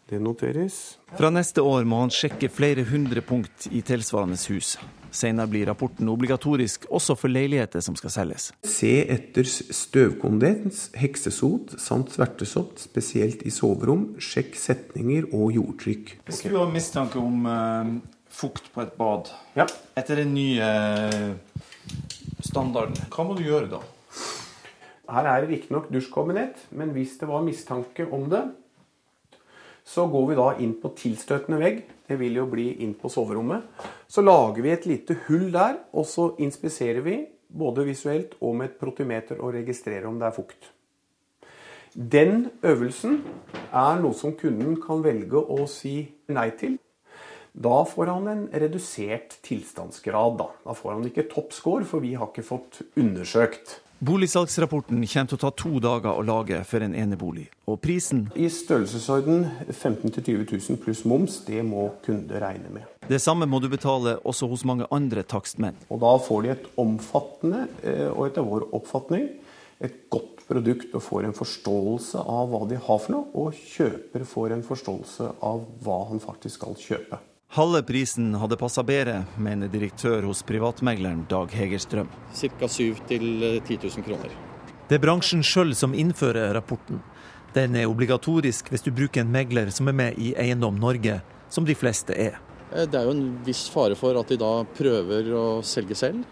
S28: Det noteres.
S29: Fra neste år må han sjekke flere hundre punkt i tilsvarende hus. Senere blir rapporten obligatorisk også for leiligheter som skal selges.
S28: Se etter støvkondens, heksesot samt svertesopp, spesielt i soverom. Sjekk setninger og jordtrykk.
S29: Hvis du har mistanke om uh, fukt på et bad
S28: ja.
S29: etter den nye uh,
S2: standarden. Hva må du gjøre da?
S28: Her er det riktignok dusjkabinett, men hvis det var mistanke om det, så går vi da inn på tilstøtende vegg. Det vil jo bli inn på soverommet. Så lager vi et lite hull der, og så inspiserer vi både visuelt og med et protimeter og registrerer om det er fukt. Den øvelsen er noe som kunden kan velge å si nei til. Da får han en redusert tilstandsgrad. Da, da får han ikke toppscore, for vi har ikke fått undersøkt.
S29: Boligsalgsrapporten kommer til å ta to dager å lage for en enebolig. Og prisen
S28: I størrelsesorden 15 000-20 000 pluss moms, det må kunde regne med.
S29: Det samme må du betale også hos mange andre takstmenn.
S28: Og da får de et omfattende, eh, og etter vår oppfatning, et godt produkt og får en forståelse av hva de har for noe, og kjøper får en forståelse av hva han faktisk skal kjøpe.
S29: Halve prisen hadde passa bedre, mener direktør hos privatmegleren Dag Hegerstrøm.
S32: Ca. 7 10 000 kroner.
S29: Det er bransjen sjøl som innfører rapporten. Den er obligatorisk hvis du bruker en megler som er med i Eiendom Norge, som de fleste er.
S32: Eh, det er jo en viss fare for at de da prøver å selge selv.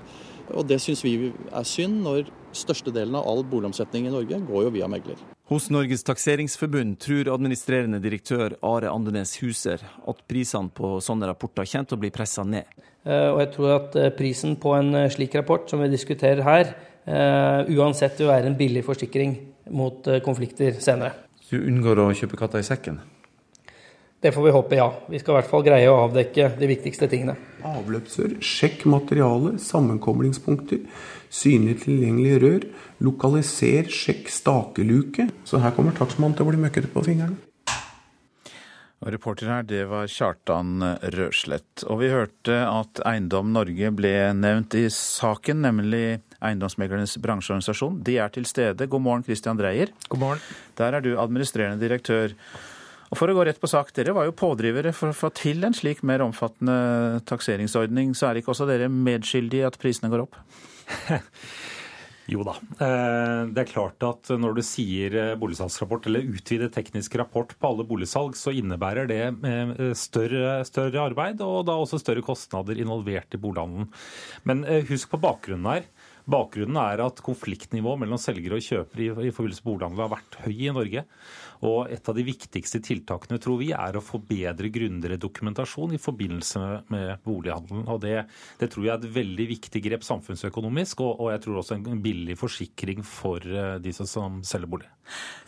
S32: Og det syns vi er synd, når størstedelen av all boligomsetning i Norge går jo via megler.
S29: Hos Norges takseringsforbund tror administrerende direktør Are Andenes Huser at prisene på sånne rapporter kommer til å bli pressa ned.
S30: Eh, og jeg tror at eh, prisen på en eh, slik rapport som vi diskuterer her, uansett vil være en billig forsikring mot konflikter senere.
S2: Så du unngår å kjøpe katta i sekken?
S30: Det får vi håpe, ja. Vi skal i hvert fall greie å avdekke de viktigste tingene.
S28: Avløpsrør, sjekk materialet, sammenkoblingspunkter, synlig tilgjengelige rør, lokaliser, sjekk stakeluke. Så her kommer takstmannen til å bli møkkete på fingrene.
S2: Og reporter her, det var Kjartan Røslett. Og vi hørte at Eiendom Norge ble nevnt i saken, nemlig Eiendomsmeglernes bransjeorganisasjon. De er til stede. God morgen, Christian Dreyer.
S33: God morgen.
S2: Der er du administrerende direktør. Og For å gå rett på sak, dere var jo pådrivere for å få til en slik mer omfattende takseringsordning. Så er ikke også dere medskyldige i at prisene går opp? *laughs*
S33: Jo da. Eh, det er klart at når du sier eh, boligsalgsrapport eller utvidet teknisk rapport på alle boligsalg, så innebærer det eh, større, større arbeid og da også større kostnader involvert i bolighandelen. Men husk på bakgrunnen her. Bakgrunnen er at konfliktnivået mellom selger og kjøper i, forbindelse med bolighandel har vært høy i Norge. Og et av de viktigste tiltakene tror vi er å få bedre, grundigere dokumentasjon i forbindelse med bolighandelen. Og det, det, tror jeg er et veldig viktig grep samfunnsøkonomisk, og, og, jeg tror også en billig forsikring for eh, de som selger bolig.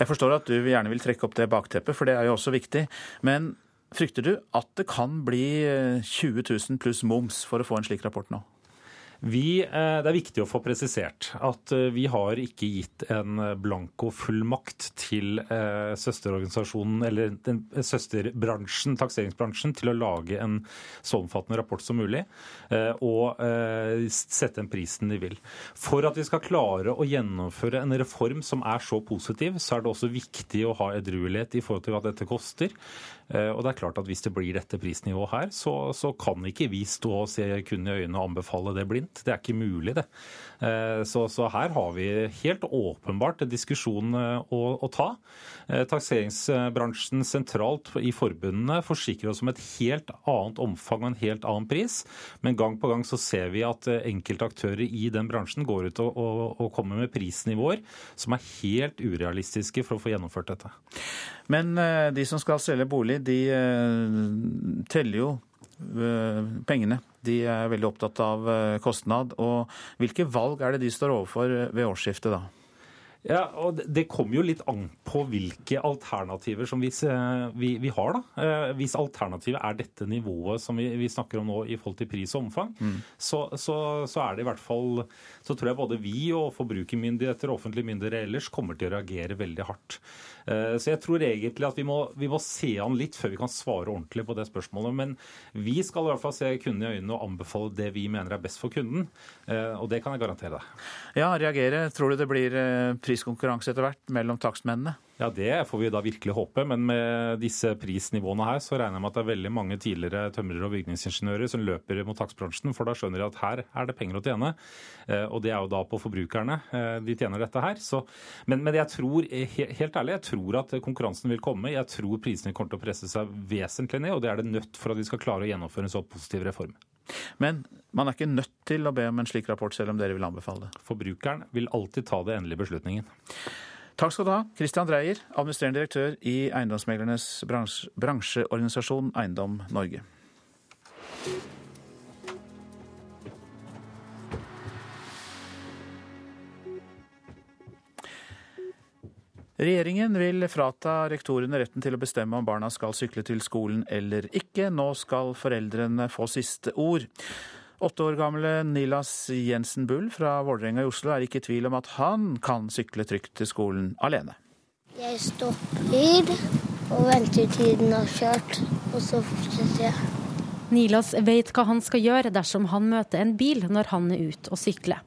S2: Jeg forstår at du gjerne vil trekke opp det bakteppet, for det er jo også viktig. Men frykter du at det kan bli 20 eh, 000 pluss moms for å få en slik rapport nå?
S33: Vi, eh, det er viktig å få presisert at eh, vi har ikke gitt en blankofullmakt til eh, søsterorganisasjonen eller søsterbransjen, takseringsbransjen, til å lage en så omfattende rapport som mulig og sette den prisen de vil. For at vi skal klare å gjennomføre en reform som er så positiv, så er det også viktig å ha edruelighet i forhold til hva dette koster. Eh, og det er klart at Hvis det blir dette prisnivået her, så, så kan ikke vi stå og se kunden i øynene og anbefale det blindt. Det er ikke mulig, det. Eh, så, så her har vi helt åpenbart en diskusjon eh, å, å ta. Takseringsbransjen sentralt i forbundene forsikrer oss om et helt annet omfang og en helt annen pris. Men gang på gang så ser vi at enkelte aktører i den bransjen går ut og, og, og kommer med prisnivåer som er helt urealistiske for å få gjennomført dette.
S2: Men de som skal selge bolig, de eh, teller jo eh, pengene. De er veldig opptatt av eh, kostnad. Og hvilke valg er det de står overfor ved årsskiftet da?
S33: Ja, og Det kommer jo litt an på hvilke alternativer som vi, vi, vi har. da. Hvis alternativet er dette nivået som vi, vi, snakker om nå i forhold til pris og omfang, mm. så, så, så, er det i hvert fall Så tror jeg både vi og forbrukermyndigheter og offentlige myndigheter ellers kommer til å reagere veldig hardt. Eh, så jeg tror egentlig at vi må, vi må, se an litt før vi kan svare ordentlig på det spørsmålet. Men vi skal i hvert fall se kunden i øynene og anbefale det vi mener er best for kunden. Eh, og det kan jeg garantere deg.
S2: Ja, reagere. Tror du det blir eh, priskonkurranse etter hvert mellom takstmennene?
S33: Ja, Det får vi da virkelig håpe, men med disse prisnivåene her, så regner jeg med at det er veldig mange tidligere tømrere og bygningsingeniører som løper mot takstbransjen, for da skjønner de at her er det penger å tjene. Eh, og det er jo da på forbrukerne eh, de tjener dette her. Så, men, men, jeg tror, helt ærlig, jeg tror at konkurransen vil komme. Jeg tror prisene kommer til å presse seg vesentlig ned, og det er det nødt for at vi skal klare å gjennomføre en så positiv reform.
S2: Men man er ikke nødt til å be om en slik rapport, selv om dere vil anbefale det.
S33: Forbrukeren vil alltid ta det endelige beslutningen.
S2: Takk skal du ha, Christian Dreyer, administrerende direktør i eiendomsmeglernes bransje, bransjeorganisasjon Eiendom Norge. Regjeringen vil frata rektorene retten til å bestemme om barna skal sykle til skolen eller ikke. Nå skal foreldrene få siste ord. Åtte år gamle Nilas Jensen Bull fra Vålerenga i Oslo er ikke i tvil om at han kan sykle trygt til skolen alene.
S34: Jeg stopper og venter til den har kjørt, og så fortsetter jeg.
S35: Nilas vet hva han skal gjøre dersom han møter en bil når han er ute og sykler.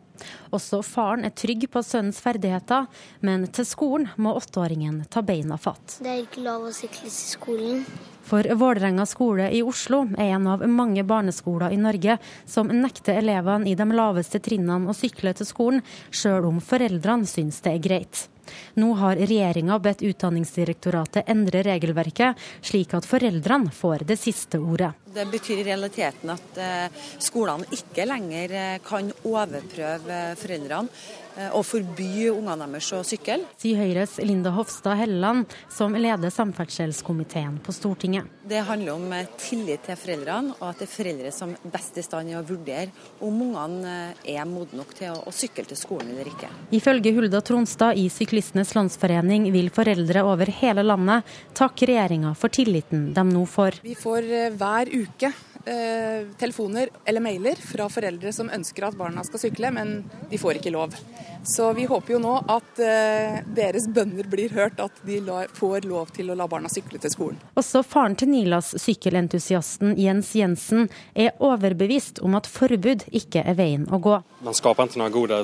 S35: Også faren er trygg på sønnens ferdigheter, men til skolen må åtteåringen ta beina fatt.
S34: Det er ikke lov å sykle til skolen.
S35: For Vålerenga skole i Oslo er en av mange barneskoler i Norge som nekter elevene i de laveste trinnene å sykle til skolen, sjøl om foreldrene syns det er greit. Nå har regjeringa bedt Utdanningsdirektoratet endre regelverket, slik at foreldrene får det siste ordet.
S36: Det betyr i realiteten at eh, skolene ikke lenger eh, kan overprøve foreldrene eh, og forby ungene deres å sykle.
S35: Sier Høyres Linda Hofstad Helleland, som leder samferdselskomiteen på Stortinget.
S36: Det handler om tillit til foreldrene, og at det er foreldre som best i stand til å vurdere om ungene er modne nok til å, sykle til skolen eller ikke.
S35: Ifølge Hulda Tronstad i Syklistenes Landsforening vil foreldre over hele landet takke regjeringa for tilliten de nå får.
S37: Vi får hver uke eh, telefoner eller mailer fra foreldre som ønsker at barna skal sykle, men de får ikke lov. Så vi håper jo nå at eh, deres bønner blir hørt, at de la, får lov til å la barna sykle til skolen.
S35: Også faren til Nilas, sykkelentusiasten Jens Jensen, er overbevist om at forbud ikke er veien å gå.
S38: Man skaper ikke noen gode,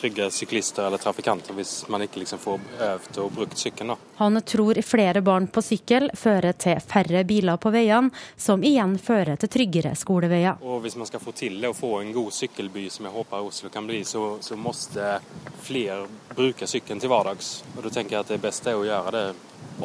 S38: trygge syklister eller trafikanter hvis man ikke liksom får øvd og brukt sykkelen.
S35: Han tror flere barn på sykkel fører til færre biler på veiene, som igjen fører til tryggere skoleveier.
S38: Og Hvis man skal få til det å få en god sykkelby, som jeg håper Oslo kan bli, så, så måste flere bruker sykkelen til hverdags. Og Da tenker jeg at det beste er å gjøre det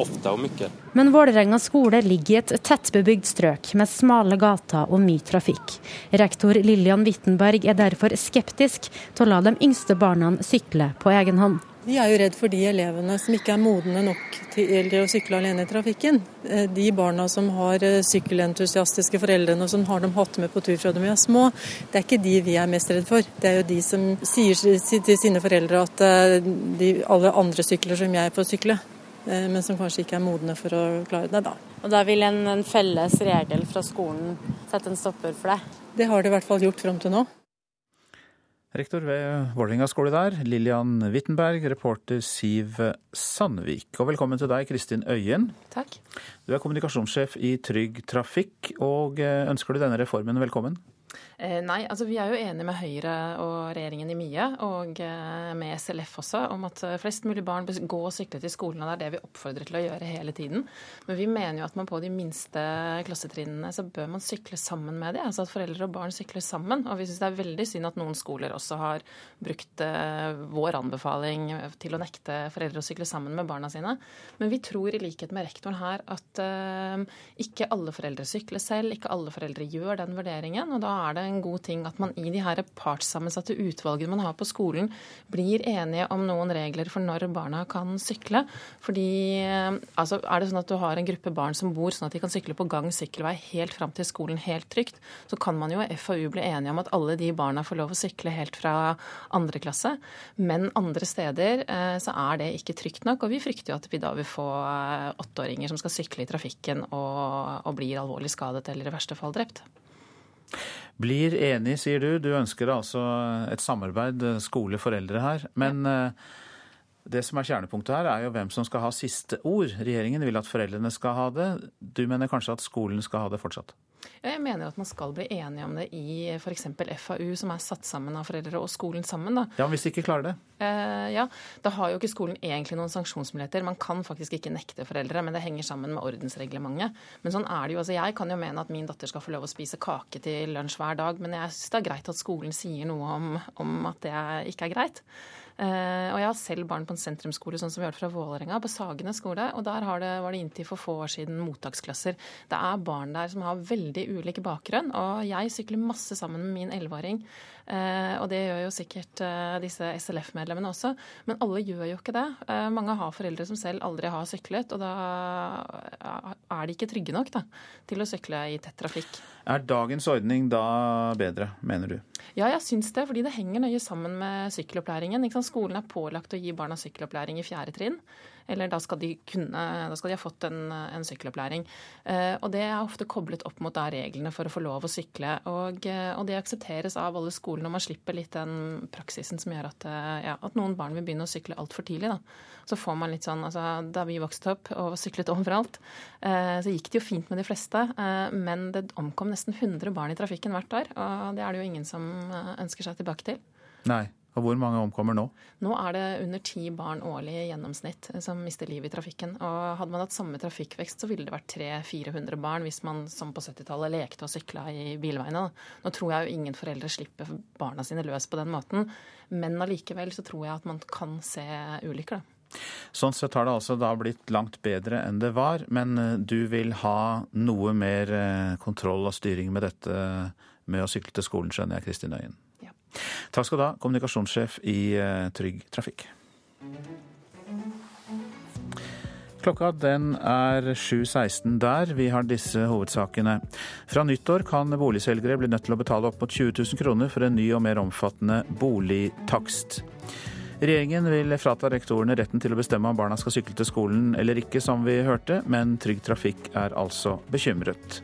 S38: ofte og mye.
S35: Men Vålerenga skole ligger i et tettbebygd strøk med smale gater og mye trafikk. Rektor Lillian Wittenberg er derfor skeptisk til å la de yngste barna sykle på egen hånd.
S39: Vi er jo redd for de elevene som ikke er modne nok til å sykle alene i trafikken. Eh, de barna som har eh, sykkelentusiastiske foreldrene og som har dem hatt med på tur fra de er små, det er ikke de vi er mest redd for. Det er jo de som sier til sine foreldre at eh, de, alle andre sykler som jeg får sykle men som kanskje ikke er modne for å klare det. da.
S35: Og Da vil en, en felles regel fra skolen sette en stopper for det?
S39: Det har det i hvert fall gjort fram til nå.
S2: Rektor ved Vålerenga skole der, Lillian Wittenberg, reporter Siv Sandvik. Og velkommen til deg, Kristin Øyen.
S40: Takk.
S2: Du er kommunikasjonssjef i Trygg Trafikk, og ønsker du denne reformen velkommen?
S40: Eh, nei, altså vi er jo enige med Høyre og regjeringen i mye, og eh, med SLF også, om at eh, flest mulig barn bør gå og sykle til skolen. og Det er det vi oppfordrer til å gjøre hele tiden. Men vi mener jo at man på de minste klassetrinnene så bør man sykle sammen med dem. Altså at foreldre og barn sykler sammen. Og vi syns det er veldig synd at noen skoler også har brukt vår anbefaling til å nekte foreldre å sykle sammen med barna sine. Men vi tror i likhet med rektoren her at ikke alle foreldre sykler selv, ikke alle foreldre gjør den vurderingen. og da er det en god ting at man i de her partssammensatte utvalgene man har på skolen, blir enige om noen regler for når barna kan sykle. Fordi eh, altså, Er det sånn at du har en gruppe barn som bor sånn at de kan sykle på gang sykkelvei helt fram til skolen helt trygt, så kan man jo i FAU bli enige om at alle de barna får lov å sykle helt fra andre klasse. Men andre steder eh, så er det ikke trygt nok, og vi frykter jo at vi da vil få eh, åtteåringer som skal sykle i trafikken og, og blir alvorlig skadet eller i verste fall drept.
S2: Blir enig, sier du. Du ønsker altså et samarbeid eh, skole-foreldre her. Men ja. Eh, det som er kjernepunktet her, er jo hvem som skal ha siste ord. Regjeringen vil at foreldrene skal ha det. Du mener kanskje at skolen skal ha det fortsatt?
S40: Jeg mener at man skal bli enige om det i f.eks. FAU, som er satt sammen av foreldre og skolen sammen. Da.
S2: Ja, Hvis de ikke klarer det?
S40: Eh, ja, Da har jo ikke skolen egentlig noen sanksjonsmuligheter. Man kan faktisk ikke nekte foreldre, men det henger sammen med ordensreglementet. Men sånn er det jo. altså Jeg kan jo mene at min datter skal få lov å spise kake til lunsj hver dag, men jeg syns det er greit at skolen sier noe om, om at det ikke er greit. Eh, og jeg har selv barn på en sentrumsskole sånn som vi har fra Vålerenga, på Sagene skole. Og der det, var det inntil for få år siden mottaksklasser. Det er barn der som har veldig ulik bakgrunn. Og jeg sykler masse sammen med min elleveåring. Eh, og det gjør jo sikkert eh, disse SLF-medlemmene også. Men alle gjør jo ikke det. Mange har foreldre som selv aldri har syklet, og da er de ikke trygge nok da, til å sykle i tett trafikk.
S2: Er dagens ordning da bedre, mener du?
S40: Ja, jeg syns det, fordi det henger nøye sammen med sykkelopplæringen. Skolen er pålagt å gi barna sykkelopplæring i fjerde trinn. Eller da skal de, kunne, da skal de ha fått en, en sykkelopplæring. Eh, og det er ofte koblet opp mot da reglene for å få lov å sykle. Og, eh, og det aksepteres av alle skolene, og man slipper litt den praksisen som gjør at, eh, ja, at noen barn vil begynne å sykle altfor tidlig. Da. Så får man litt sånn, altså Da vi vokste opp og syklet overalt, så gikk det jo fint med de fleste. Men det omkom nesten 100 barn i trafikken hvert år, og det er det jo ingen som ønsker seg tilbake til.
S2: Nei. Og hvor mange omkommer nå?
S40: Nå er det under ti barn årlig i gjennomsnitt som mister livet i trafikken. Og hadde man hatt samme trafikkvekst, så ville det vært 300-400 barn hvis man som på 70-tallet lekte og sykla i bilveiene. Nå tror jeg jo ingen foreldre slipper barna sine løs på den måten, men allikevel så tror jeg at man kan se ulykker, da.
S2: Sånn sett har det altså da blitt langt bedre enn det var, men eh, du vil ha noe mer eh, kontroll og styring med dette med å sykle til skolen, skjønner jeg, Kristin Øyen? Takk skal du ha, kommunikasjonssjef i eh, Trygg Trafikk. Klokka den er 7.16 der. Vi har disse hovedsakene. Fra nyttår kan boligselgere bli nødt til å betale opp mot 20 000 kroner for en ny og mer omfattende boligtakst. Regjeringen vil frata rektorene retten til å bestemme om barna skal sykle til skolen eller ikke, som vi hørte, men Trygg Trafikk er altså bekymret.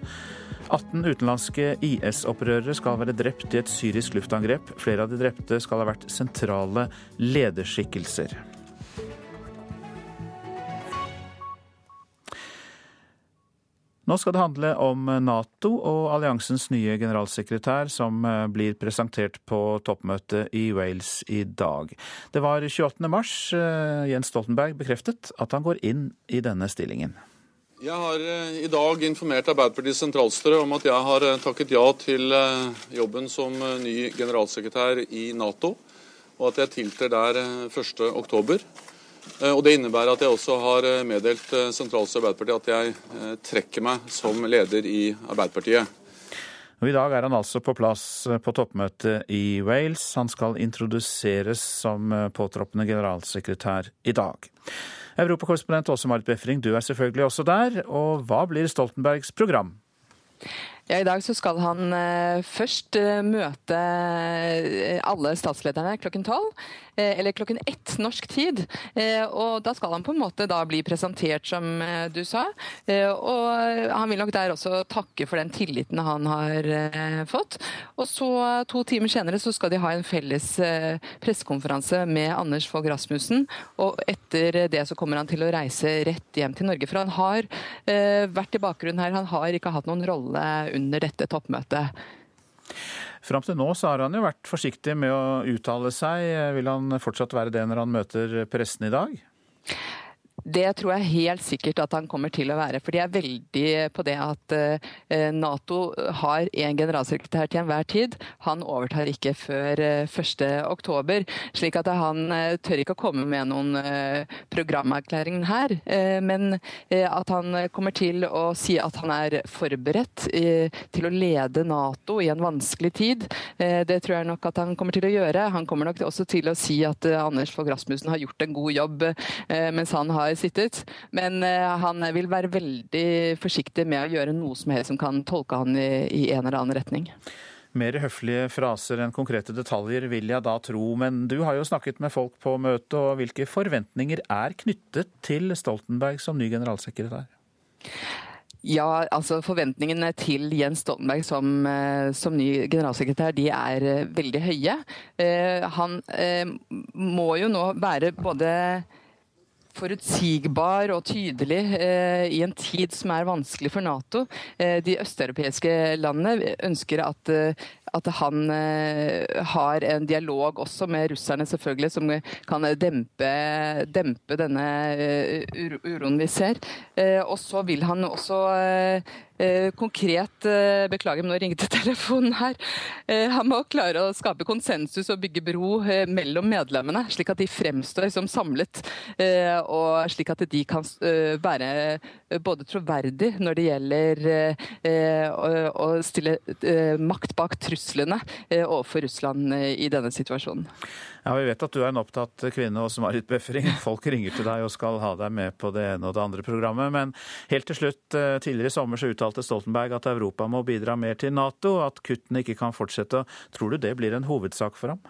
S2: 18 utenlandske IS-opprørere skal være drept i et syrisk luftangrep. Flere av de drepte skal ha vært sentrale lederskikkelser. Nå skal det handle om Nato og alliansens nye generalsekretær, som blir presentert på toppmøtet i Wales i dag. Det var 28. mars eh, Jens Stoltenberg bekreftet at han går inn i denne stillingen.
S41: Jeg har eh, i dag informert Arbeiderpartiets sentralstyre om at jeg har eh, takket ja til eh, jobben som ny generalsekretær i Nato, og at jeg tiltrer der 1.10. Og Det innebærer at jeg også har meddelt sentralstyret Arbeiderpartiet at jeg trekker meg som leder i Arbeiderpartiet.
S2: Og I dag er han altså på plass på toppmøtet i Wales. Han skal introduseres som påtroppende generalsekretær i dag. Europakorrespondent Åse Marit Befring, du er selvfølgelig også der. Og hva blir Stoltenbergs program?
S42: Ja, I dag så skal han eh, først eh, møte eh, alle statslederne klokken tolv. Eller klokken ett norsk tid. Og da skal han på en måte da bli presentert, som du sa. Og han vil nok der også takke for den tilliten han har fått. Og så to timer senere så skal de ha en felles pressekonferanse med Anders Fogh Rasmussen. Og etter det så kommer han til å reise rett hjem til Norge. For han har vært i bakgrunnen her, han har ikke hatt noen rolle under dette toppmøtet.
S2: Fram til nå så har han jo vært forsiktig med å uttale seg. Vil han fortsatt være det når han møter pressen i dag?
S42: Det tror jeg helt sikkert at han kommer til å være. For de er veldig på det at eh, Nato har en generalsekretær til enhver tid. Han overtar ikke før 1.10. Eh, slik at han eh, tør ikke å komme med noen programerklæring her. Men at han kommer til å si at han er forberedt til å lede Nato i en vanskelig tid, det tror jeg nok at han kommer til å gjøre. Han kommer nok også til å si at Anders Fogh Rasmussen har gjort en god jobb mens han har sittet. Men eh, han vil være veldig forsiktig med å gjøre noe som helst som kan tolke han i, i en eller annen retning.
S2: Mer høflige fraser enn konkrete detaljer, vil jeg da tro. Men du har jo snakket med folk på møtet, og hvilke forventninger er knyttet til Stoltenberg som ny generalsekretær?
S42: Ja, altså Forventningene til Jens Stoltenberg som, eh, som ny generalsekretær de er veldig høye. Han må jo nå være både forutsigbar og tydelig eh, i en tid som er vanskelig for Nato. Eh, de østeuropeiske landene ønsker at, eh, at han eh, har en dialog også med russerne, selvfølgelig, som kan dempe, dempe denne eh, uroen vi ser. Eh, og så vil han også konkret Beklager, men nå ringte *laughs* telefonen her. Han må klare å skape konsensus og bygge bro mellom medlemmene, slik at de fremstår som samlet. Og slik at de kan være både troverdig når det gjelder å stille makt bak truslene overfor Russland i denne situasjonen.
S2: Ja, Vi vet at du er en opptatt kvinne, Åse Marit Befring. Folk ringer til deg og skal ha deg med på det ene og det andre programmet. Men helt til slutt, eh, tidligere i sommer så uttalte Stoltenberg at Europa må bidra mer til Nato, at kuttene ikke kan fortsette. Tror du det blir en hovedsak for ham?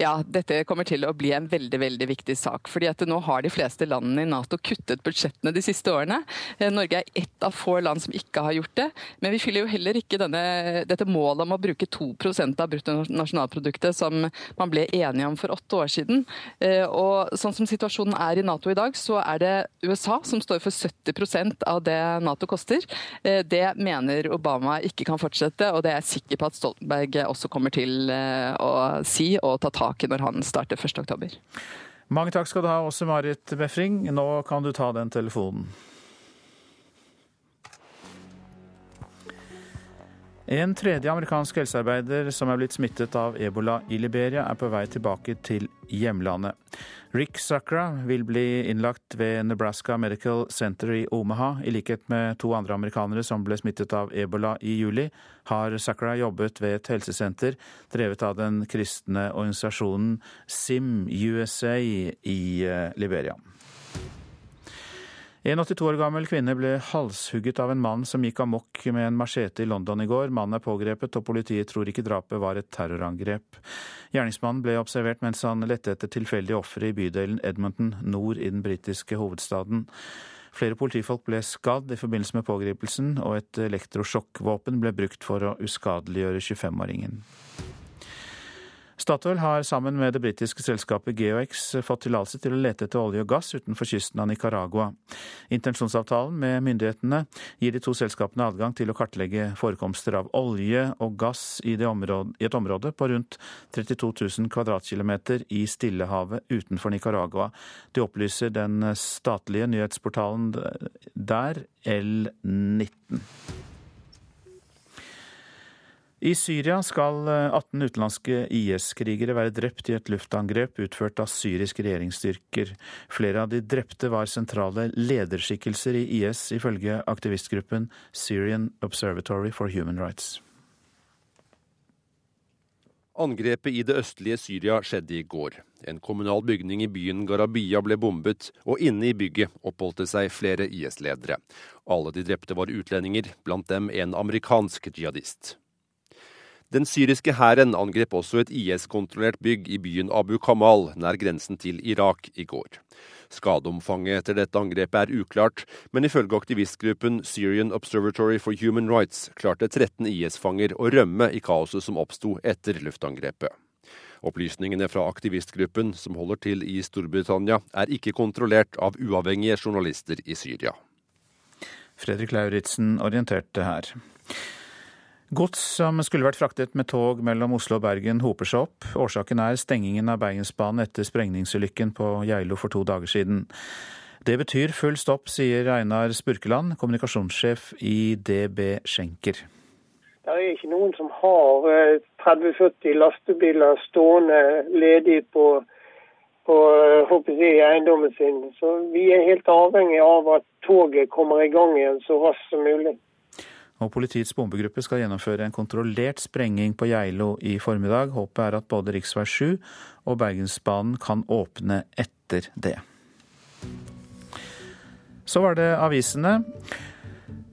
S42: Ja, dette kommer til å bli en veldig veldig viktig sak. fordi at Nå har de fleste landene i Nato kuttet budsjettene de siste årene. Eh, Norge er ett av få land som ikke har gjort det. Men vi fyller jo heller ikke denne, dette målet om å bruke 2% av bruttonasjonalproduktet som man ble enige om for åtte år siden. Eh, og sånn som situasjonen er i Nato i dag, så er det USA som står for 70% av det Nato koster. Eh, det mener Obama ikke kan fortsette, og det er jeg sikker på at Stoltenberg også kommer til å si. og ta tak i når han starter 1.10.
S2: Mange takk skal du ha, også Marit Befring. Nå kan du ta den telefonen. En tredje amerikansk helsearbeider som er blitt smittet av ebola i Liberia, er på vei tilbake til hjemlandet. Rick Sakra vil bli innlagt ved Nebraska Medical Center i Omaha. I likhet med to andre amerikanere som ble smittet av ebola i juli, har Sakra jobbet ved et helsesenter drevet av den kristne organisasjonen SIM USA i eh, Liberia. En 82 år gammel kvinne ble halshugget av en mann som gikk amok med en machete i London i går. Mannen er pågrepet, og politiet tror ikke drapet var et terrorangrep. Gjerningsmannen ble observert mens han lette etter tilfeldige ofre i bydelen Edmonton nord i den britiske hovedstaden. Flere politifolk ble skadd i forbindelse med pågripelsen, og et elektrosjokkvåpen ble brukt for å uskadeliggjøre 25-åringen. Statoil har sammen med det britiske selskapet GeoX fått tillatelse til å lete etter olje og gass utenfor kysten av Nicaragua. Intensjonsavtalen med myndighetene gir de to selskapene adgang til å kartlegge forekomster av olje og gass i, område, i et område på rundt 32 000 kvadratkilometer i Stillehavet utenfor Nicaragua. Det opplyser den statlige nyhetsportalen der, L19. I Syria skal 18 eh, utenlandske IS-krigere være drept i et luftangrep utført av syriske regjeringsstyrker. Flere av de drepte var sentrale lederskikkelser i IS, ifølge aktivistgruppen Syrian Observatory for Human Rights.
S43: Angrepet i det østlige Syria skjedde i går. En kommunal bygning i byen Garabia ble bombet, og inne i bygget oppholdt det seg flere IS-ledere. Alle de drepte var utlendinger, blant dem en amerikansk jihadist. Den syriske hæren angrep også et IS-kontrollert bygg i byen Abu Kamal, nær grensen til Irak, i går. Skadeomfanget etter dette angrepet er uklart, men ifølge aktivistgruppen Syrian Observatory for Human Rights klarte 13 IS-fanger å rømme i kaoset som oppsto etter luftangrepet. Opplysningene fra aktivistgruppen, som holder til i Storbritannia, er ikke kontrollert av uavhengige journalister i Syria.
S2: Fredrik Lauritzen orienterte her. Gods som skulle vært fraktet med tog mellom Oslo og Bergen hoper seg opp. Årsaken er stengingen av Bergensbanen etter sprengningsulykken på Geilo for to dager siden. Det betyr full stopp, sier Einar Spurkeland, kommunikasjonssjef i DB Schenker.
S31: Det er ikke noen som har 30-40 eh, lastebiler stående ledig på, på jeg, eiendommen sin. Så vi er helt avhengig av at toget kommer i gang igjen så raskt som mulig
S2: og politiets bombegruppe skal gjennomføre en kontrollert sprenging på Geilo i formiddag. Håpet er at både rv. 7 og Bergensbanen kan åpne etter det. Så var det avisene.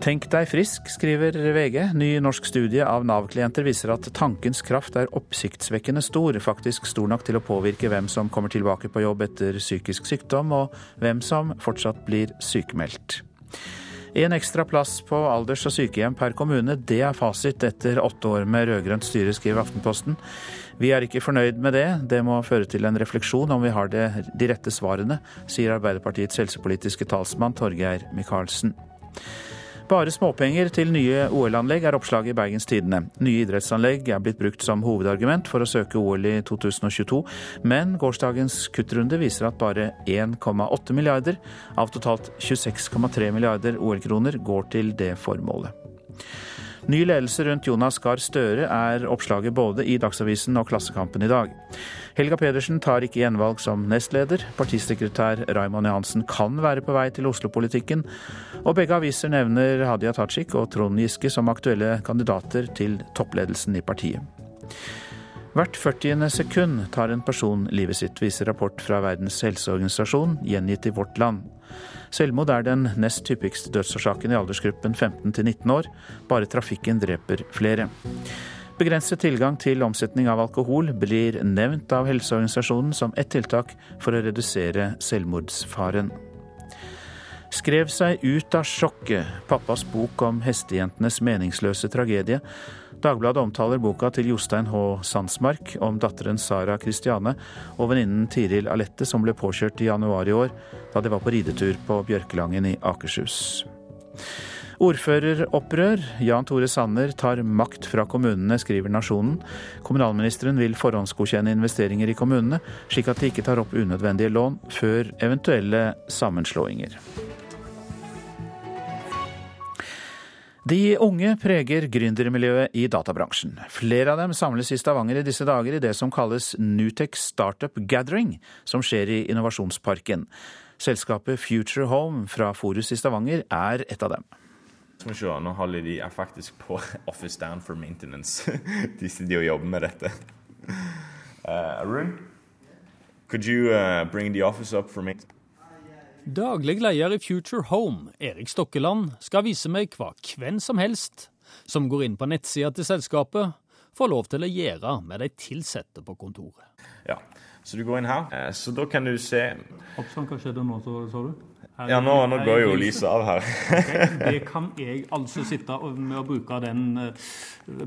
S2: Tenk deg frisk, skriver VG. Ny norsk studie av Nav-klienter viser at tankens kraft er oppsiktsvekkende stor, faktisk stor nok til å påvirke hvem som kommer tilbake på jobb etter psykisk sykdom, og hvem som fortsatt blir sykemeldt. En ekstra plass på alders- og sykehjem per kommune, det er fasit etter åtte år med rød-grønt styre, skriver Aftenposten. Vi er ikke fornøyd med det, det må føre til en refleksjon om vi har det, de rette svarene, sier Arbeiderpartiets helsepolitiske talsmann Torgeir Micaelsen. Bare småpenger til nye OL-anlegg er oppslaget i Bergens Tidende. Nye idrettsanlegg er blitt brukt som hovedargument for å søke OL i 2022, men gårsdagens kuttrunde viser at bare 1,8 milliarder av totalt 26,3 milliarder OL-kroner går til det formålet. Ny ledelse rundt Jonas Gahr Støre er oppslaget både i Dagsavisen og Klassekampen i dag. Helga Pedersen tar ikke gjenvalg som nestleder. Partisekretær Raymond Johansen kan være på vei til Oslo-politikken. Og begge aviser nevner Hadia Tajik og Trond Giske som aktuelle kandidater til toppledelsen i partiet. Hvert 40. sekund tar en person livet sitt, viser rapport fra Verdens helseorganisasjon, gjengitt i Vårt Land. Selvmord er den nest hyppigste dødsårsaken i aldersgruppen 15 til 19 år. Bare trafikken dreper flere. Begrenset tilgang til omsetning av alkohol blir nevnt av Helseorganisasjonen som ett tiltak for å redusere selvmordsfaren. Skrev seg ut av sjokket, pappas bok om hestejentenes meningsløse tragedie. Dagbladet omtaler boka til Jostein H. Sandsmark om datteren Sara Kristiane og venninnen Tiril Alette som ble påkjørt i januar i år da de var på ridetur på Bjørkelangen i Akershus. Ordføreropprør. Jan Tore Sanner tar makt fra kommunene, skriver Nasjonen. Kommunalministeren vil forhåndsgodkjenne investeringer i kommunene, slik at de ikke tar opp unødvendige lån før eventuelle sammenslåinger. De unge preger gründermiljøet i databransjen. Flere av dem samles i Stavanger i disse dager i det som kalles Nutec Startup Gathering, som skjer i Innovasjonsparken. Selskapet Future Home fra Forus i Stavanger er et av dem.
S44: Skal vi Nå holder de faktisk på *laughs* Office Down for Maintenance. *laughs* de sitter og jobber med dette. Uh, Arun, could you uh, bring the office up for me?
S45: Daglig leder i Future Home, Erik Stokkeland, skal vise meg hva hvem som helst som går inn på nettsida til selskapet, får lov til å gjøre med de ansatte på kontoret.
S44: Ja, så du går inn her. Eh, så da kan du se
S45: Oppsann, hva skjedde nå, sa du?
S44: Her, ja, nå, nå går jo lyset av her. *laughs*
S45: okay, det kan jeg altså sitte med å bruke den eh,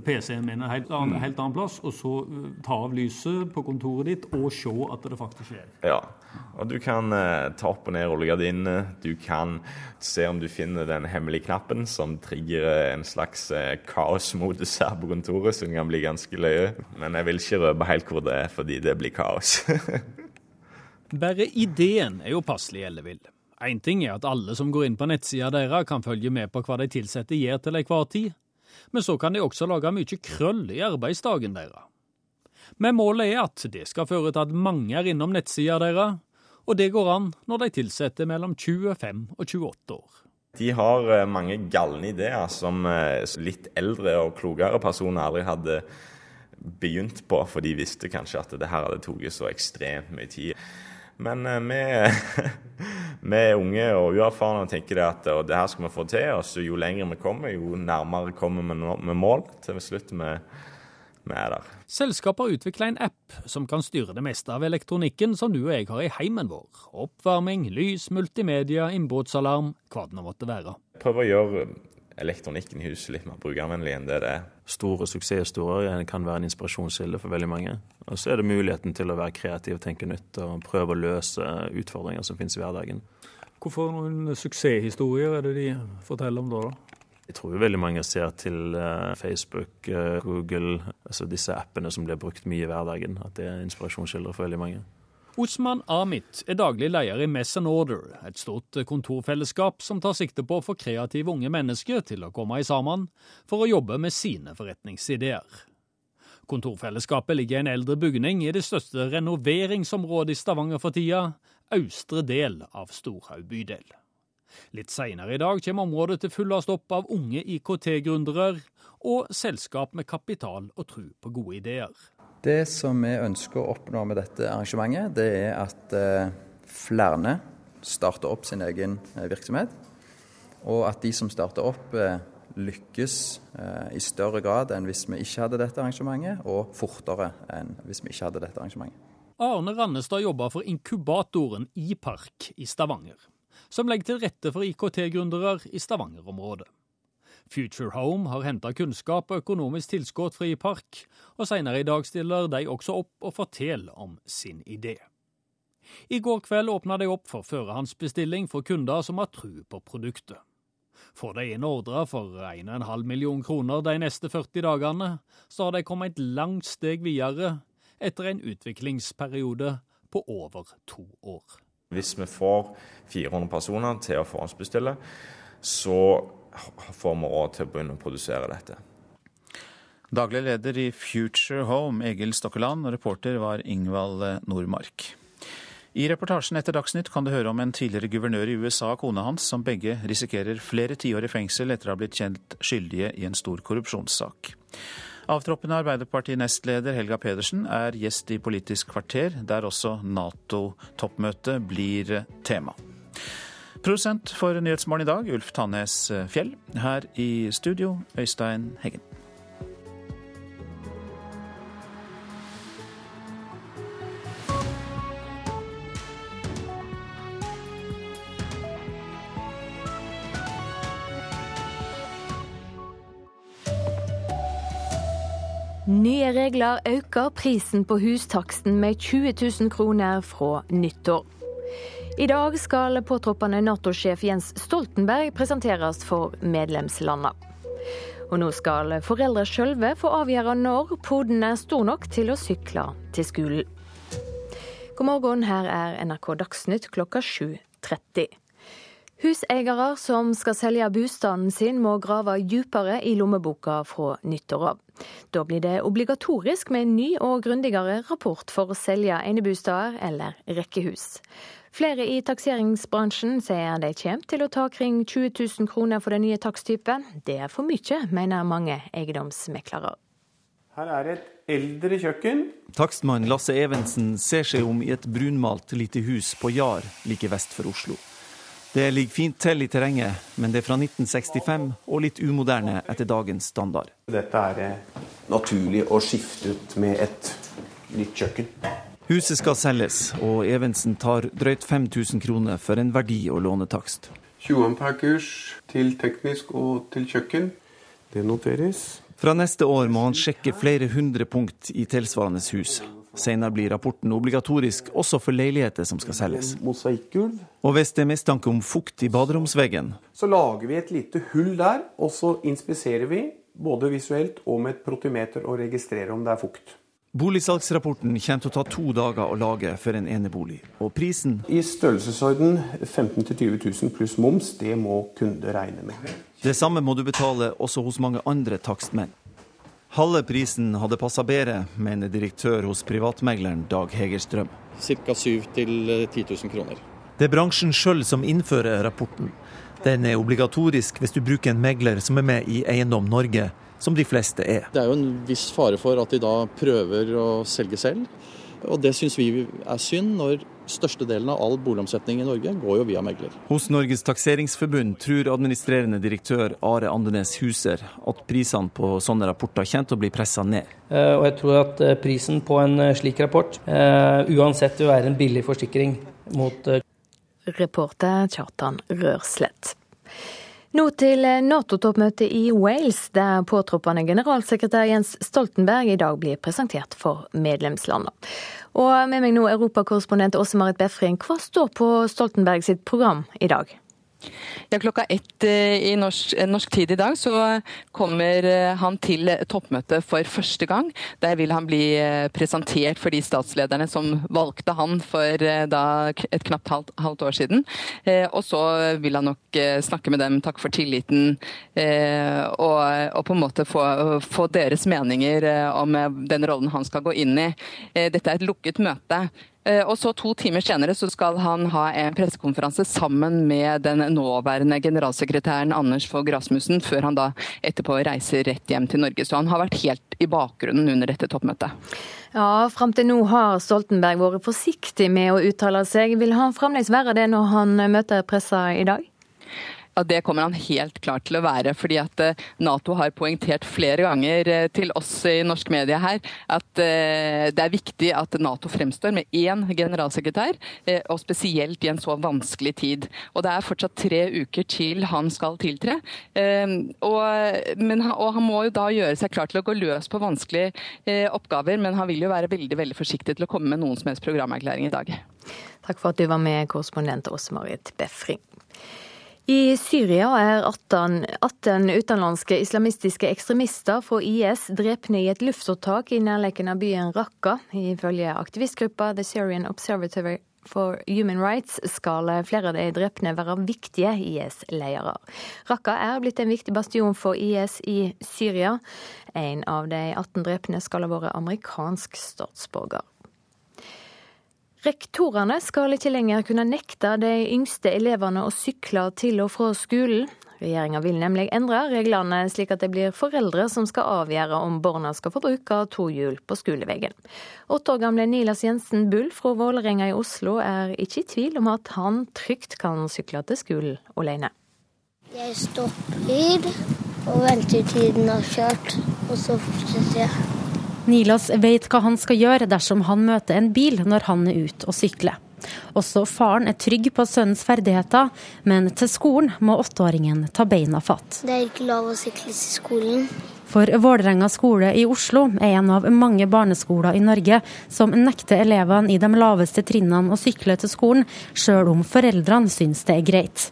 S45: PC-en min en helt, annen, helt annen plass, og så eh, ta av lyset på kontoret ditt og se at det faktisk skjer.
S44: Ja, og du kan eh, ta opp og ned rullegardinene. Du kan se om du finner den hemmelige knappen som trigger en slags eh, kaosmodus her på kontoret, som kan bli ganske løye. Men jeg vil ikke røpe helt hvor det er, fordi det blir kaos. *laughs*
S45: Bare ideen er jo passelig ellevill. Én ting er at alle som går inn på nettsida deres, kan følge med på hva de ansatte gjør til enhver tid, men så kan de også lage mye krøll i arbeidsdagen deres. Men målet er at det skal føre til at mange er innom nettsida deres, og det går an når de ansatte mellom 25 og 28 år.
S44: De har eh, mange galne ideer som eh, litt eldre og klokere personer aldri hadde begynt på, for de visste kanskje at det her hadde tatt så ekstremt mye tid. Men eh, vi, *laughs* vi er unge og uerfarne og tenker at og det her skal vi få til. Og så jo lenger vi kommer, jo nærmere kommer vi med mål. Til slutt vi, vi er der.
S45: Selskapet har utvikla en app som kan styre det meste av elektronikken som du og jeg har i heimen vår. Oppvarming, lys, multimedia, innbruddsalarm, hva det nå måtte være.
S44: Prøve å gjøre elektronikken i huset litt mer brukervennlig enn det det er.
S46: Store suksesshistorier kan være en inspirasjonskilde for veldig mange. Og så er det muligheten til å være kreativ, tenke nytt og prøve å løse utfordringer som finnes i hverdagen.
S45: Hvorfor noen suksesshistorier er det de forteller om da? da?
S46: Jeg tror veldig mange ser til uh, Facebook, uh, Google, altså disse appene som blir brukt mye i hverdagen. At det er inspirasjonskilder for veldig mange.
S45: Osman Amit er daglig leder i Mess and Order, et stort kontorfellesskap som tar sikte på å få kreative unge mennesker til å komme i sammen for å jobbe med sine forretningsideer. Kontorfellesskapet ligger i en eldre bygning i det største renoveringsområdet i Stavanger for tida, austre del av Storhaug bydel. Litt seinere i dag kommer området til fullast stopp av unge IKT-gründere og selskap med kapital og tro på gode ideer.
S47: Det som vi ønsker å oppnå med dette arrangementet, det er at eh, flere starter opp sin egen eh, virksomhet. Og at de som starter opp, eh, lykkes i større grad enn hvis vi ikke hadde dette arrangementet, og fortere enn hvis vi ikke hadde dette arrangementet.
S45: Arne Rannestad jobber for inkubatoren iPark i Stavanger, som legger til rette for IKT-gründere i Stavanger-området. Future Home har henta kunnskap og økonomisk tilskudd fra iPark, og senere i dag stiller de også opp og forteller om sin idé. I går kveld åpna de opp for førerhandsbestilling for kunder som har tru på produktet. Får de inn ordrer for 1,5 million kroner de neste 40 dagene, så har de kommet et langt steg videre etter en utviklingsperiode på over to år.
S44: Hvis vi får 400 personer til å forhåndsbestille, så får vi råd til å begynne å produsere dette.
S2: Daglig leder i Future Home, Egil Stokkeland, og reporter var Ingvald Nordmark. I reportasjen etter Dagsnytt kan du høre om en tidligere guvernør i USA og kona hans, som begge risikerer flere tiår i fengsel etter å ha blitt kjent skyldige i en stor korrupsjonssak. Avtroppende Arbeiderparti-nestleder Helga Pedersen er gjest i Politisk kvarter, der også Nato-toppmøtet blir tema. Produsent for Nyhetsmorgen i dag, Ulf Tannes Fjell. Her i studio, Øystein Heggen.
S27: Nye regler øker prisen på hustaksten med 20 000 kroner fra nyttår. I dag skal påtroppende Nato-sjef Jens Stoltenberg presenteres for medlemslandene. Og nå skal foreldre sjølve få avgjøre når poden er stor nok til å sykle til skolen. God morgen, her er NRK Dagsnytt klokka 7.30. Huseiere som skal selge bostaden sin, må grave dypere i lommeboka fra nyttår av. Da blir det obligatorisk med en ny og grundigere rapport for å selge enebosteder eller rekkehus. Flere i takseringsbransjen sier de kommer til å ta kring 20 000 kroner for den nye taksttypen. Det er for mye, mener mange eiendomsmeklere.
S28: Her er et eldre kjøkken.
S29: Takstmann Lasse Evensen ser seg om i et brunmalt lite hus på Jar like vest for Oslo. Det ligger fint til i terrenget, men det er fra 1965 og litt umoderne etter dagens standard.
S28: Dette er naturlig å skifte ut med et nytt kjøkken.
S29: Huset skal selges, og Evensen tar drøyt 5000 kroner for en verdi- og lånetakst.
S28: 20 ampere-kurs til teknisk og til kjøkken. Det noteres.
S29: Fra neste år må han sjekke flere hundre punkt i tilsvarende hus. Senere blir rapporten obligatorisk også for leiligheter som skal selges.
S28: Mosaikkgulv.
S29: Og hvis det er mistanke om fukt i baderomsveggen
S28: Så lager vi et lite hull der, og så inspiserer vi både visuelt og med et protimeter og registrerer om det er fukt.
S29: Boligsalgsrapporten kommer til å ta to dager å lage for en enebolig. Og prisen
S28: I størrelsesorden 15 000-20 000 pluss moms, det må kunde regne med.
S29: Det samme må du betale også hos mange andre takstmenn. Halve prisen hadde passa bedre, mener direktør hos privatmegleren Dag Hegerstrøm.
S48: Ca. 7 000-10 000 kroner.
S29: Det er bransjen sjøl som innfører rapporten. Den er obligatorisk hvis du bruker en megler som er med i Eiendom Norge, som de fleste er.
S48: Det er jo en viss fare for at de da prøver å selge selv. Og det syns vi er synd, når størstedelen av all boligomsetning i Norge går jo via megler.
S29: Hos Norges takseringsforbund tror administrerende direktør Are Andenes Huser at prisene på sånne rapporter kommer til å bli pressa ned.
S30: Eh, og jeg tror at eh, prisen på en eh, slik rapport uansett vil være en billig forsikring mot
S27: Reporter Kjartan Rørslett. Nå til Nato-toppmøtet i Wales, der påtroppende generalsekretær Jens Stoltenberg i dag blir presentert for medlemslandene. Og med meg nå europakorrespondent Åse Marit Befring, hva står på Stoltenberg sitt program i dag?
S42: Ja, klokka ett eh, i norsk, eh, norsk, tid i dag så kommer eh, han til toppmøtet for første gang. Der vil han bli presentert for de statslederne som valgte han for et knapt halvt, halvt, år siden. Og så vil han nok snakke med dem, takke for tilliten og, og på en måte få, få deres meninger om den rollen han skal gå inn i. Dette er et lukket møte. Eh, og så To timer senere så skal han ha en pressekonferanse sammen med den nåværende generalsekretæren Anders Fogh Rasmussen, før han da etterpå reiser rett hjem til Norge. Så han har vært helt i bakgrunnen under dette toppmøtet.
S27: Ja, Fram til nå har Stoltenberg vært forsiktig med å uttale seg. Vil han fremdeles være det når han møter pressa i dag?
S42: Ja, Det kommer han helt klart til å være. fordi at eh, Nato har poengtert flere ganger eh, til oss i norsk media her at eh, det er viktig at Nato fremstår med én generalsekretær, og spesielt i en så vanskelig tid. Og Det er fortsatt tre uker til han skal tiltre. Og, men, og Han må jo da gjøre seg klar til å gå løs på vanskelige oppgaver, men han vil jo være veldig, veldig forsiktig til å komme med noen som helst programerklæring i dag.
S27: Takk for at du var med, korrespondent Åse Marit Befring. I Syria er 18, 18 utenlandske islamistiske ekstremister fra IS drepne i et luftåtak i nærheten av byen Raqqa. Ifølge aktivistgruppa The Syrian Observatory for Human Rights skal flere av de drepne være viktige IS-ledere. Raqqa er blitt en viktig bastion for IS i Syria. En av de 18 drepne skal ha vært amerikansk statsborger. Rektorene skal ikke lenger kunne nekte de yngste elevene å sykle til og fra skolen. Regjeringa vil nemlig endre reglene slik at det blir foreldre som skal avgjøre om barna skal få bruke to hjul på skoleveien. Åtte år gamle Nilas Jensen Bull fra Vålerenga i Oslo er ikke i tvil om at han trygt kan sykle til skolen alene.
S49: Jeg stopper og venter til den har kjørt, og så fortsetter jeg.
S35: Nilas vet hva han skal gjøre dersom han møter en bil når han er ute og sykler. Også faren er trygg på sønnens ferdigheter, men til skolen må åtteåringen ta beina fatt.
S49: Det er ikke lov å sykle til skolen.
S35: For Vålerenga skole i Oslo er en av mange barneskoler i Norge som nekter elevene i de laveste trinnene å sykle til skolen, sjøl om foreldrene syns det er greit.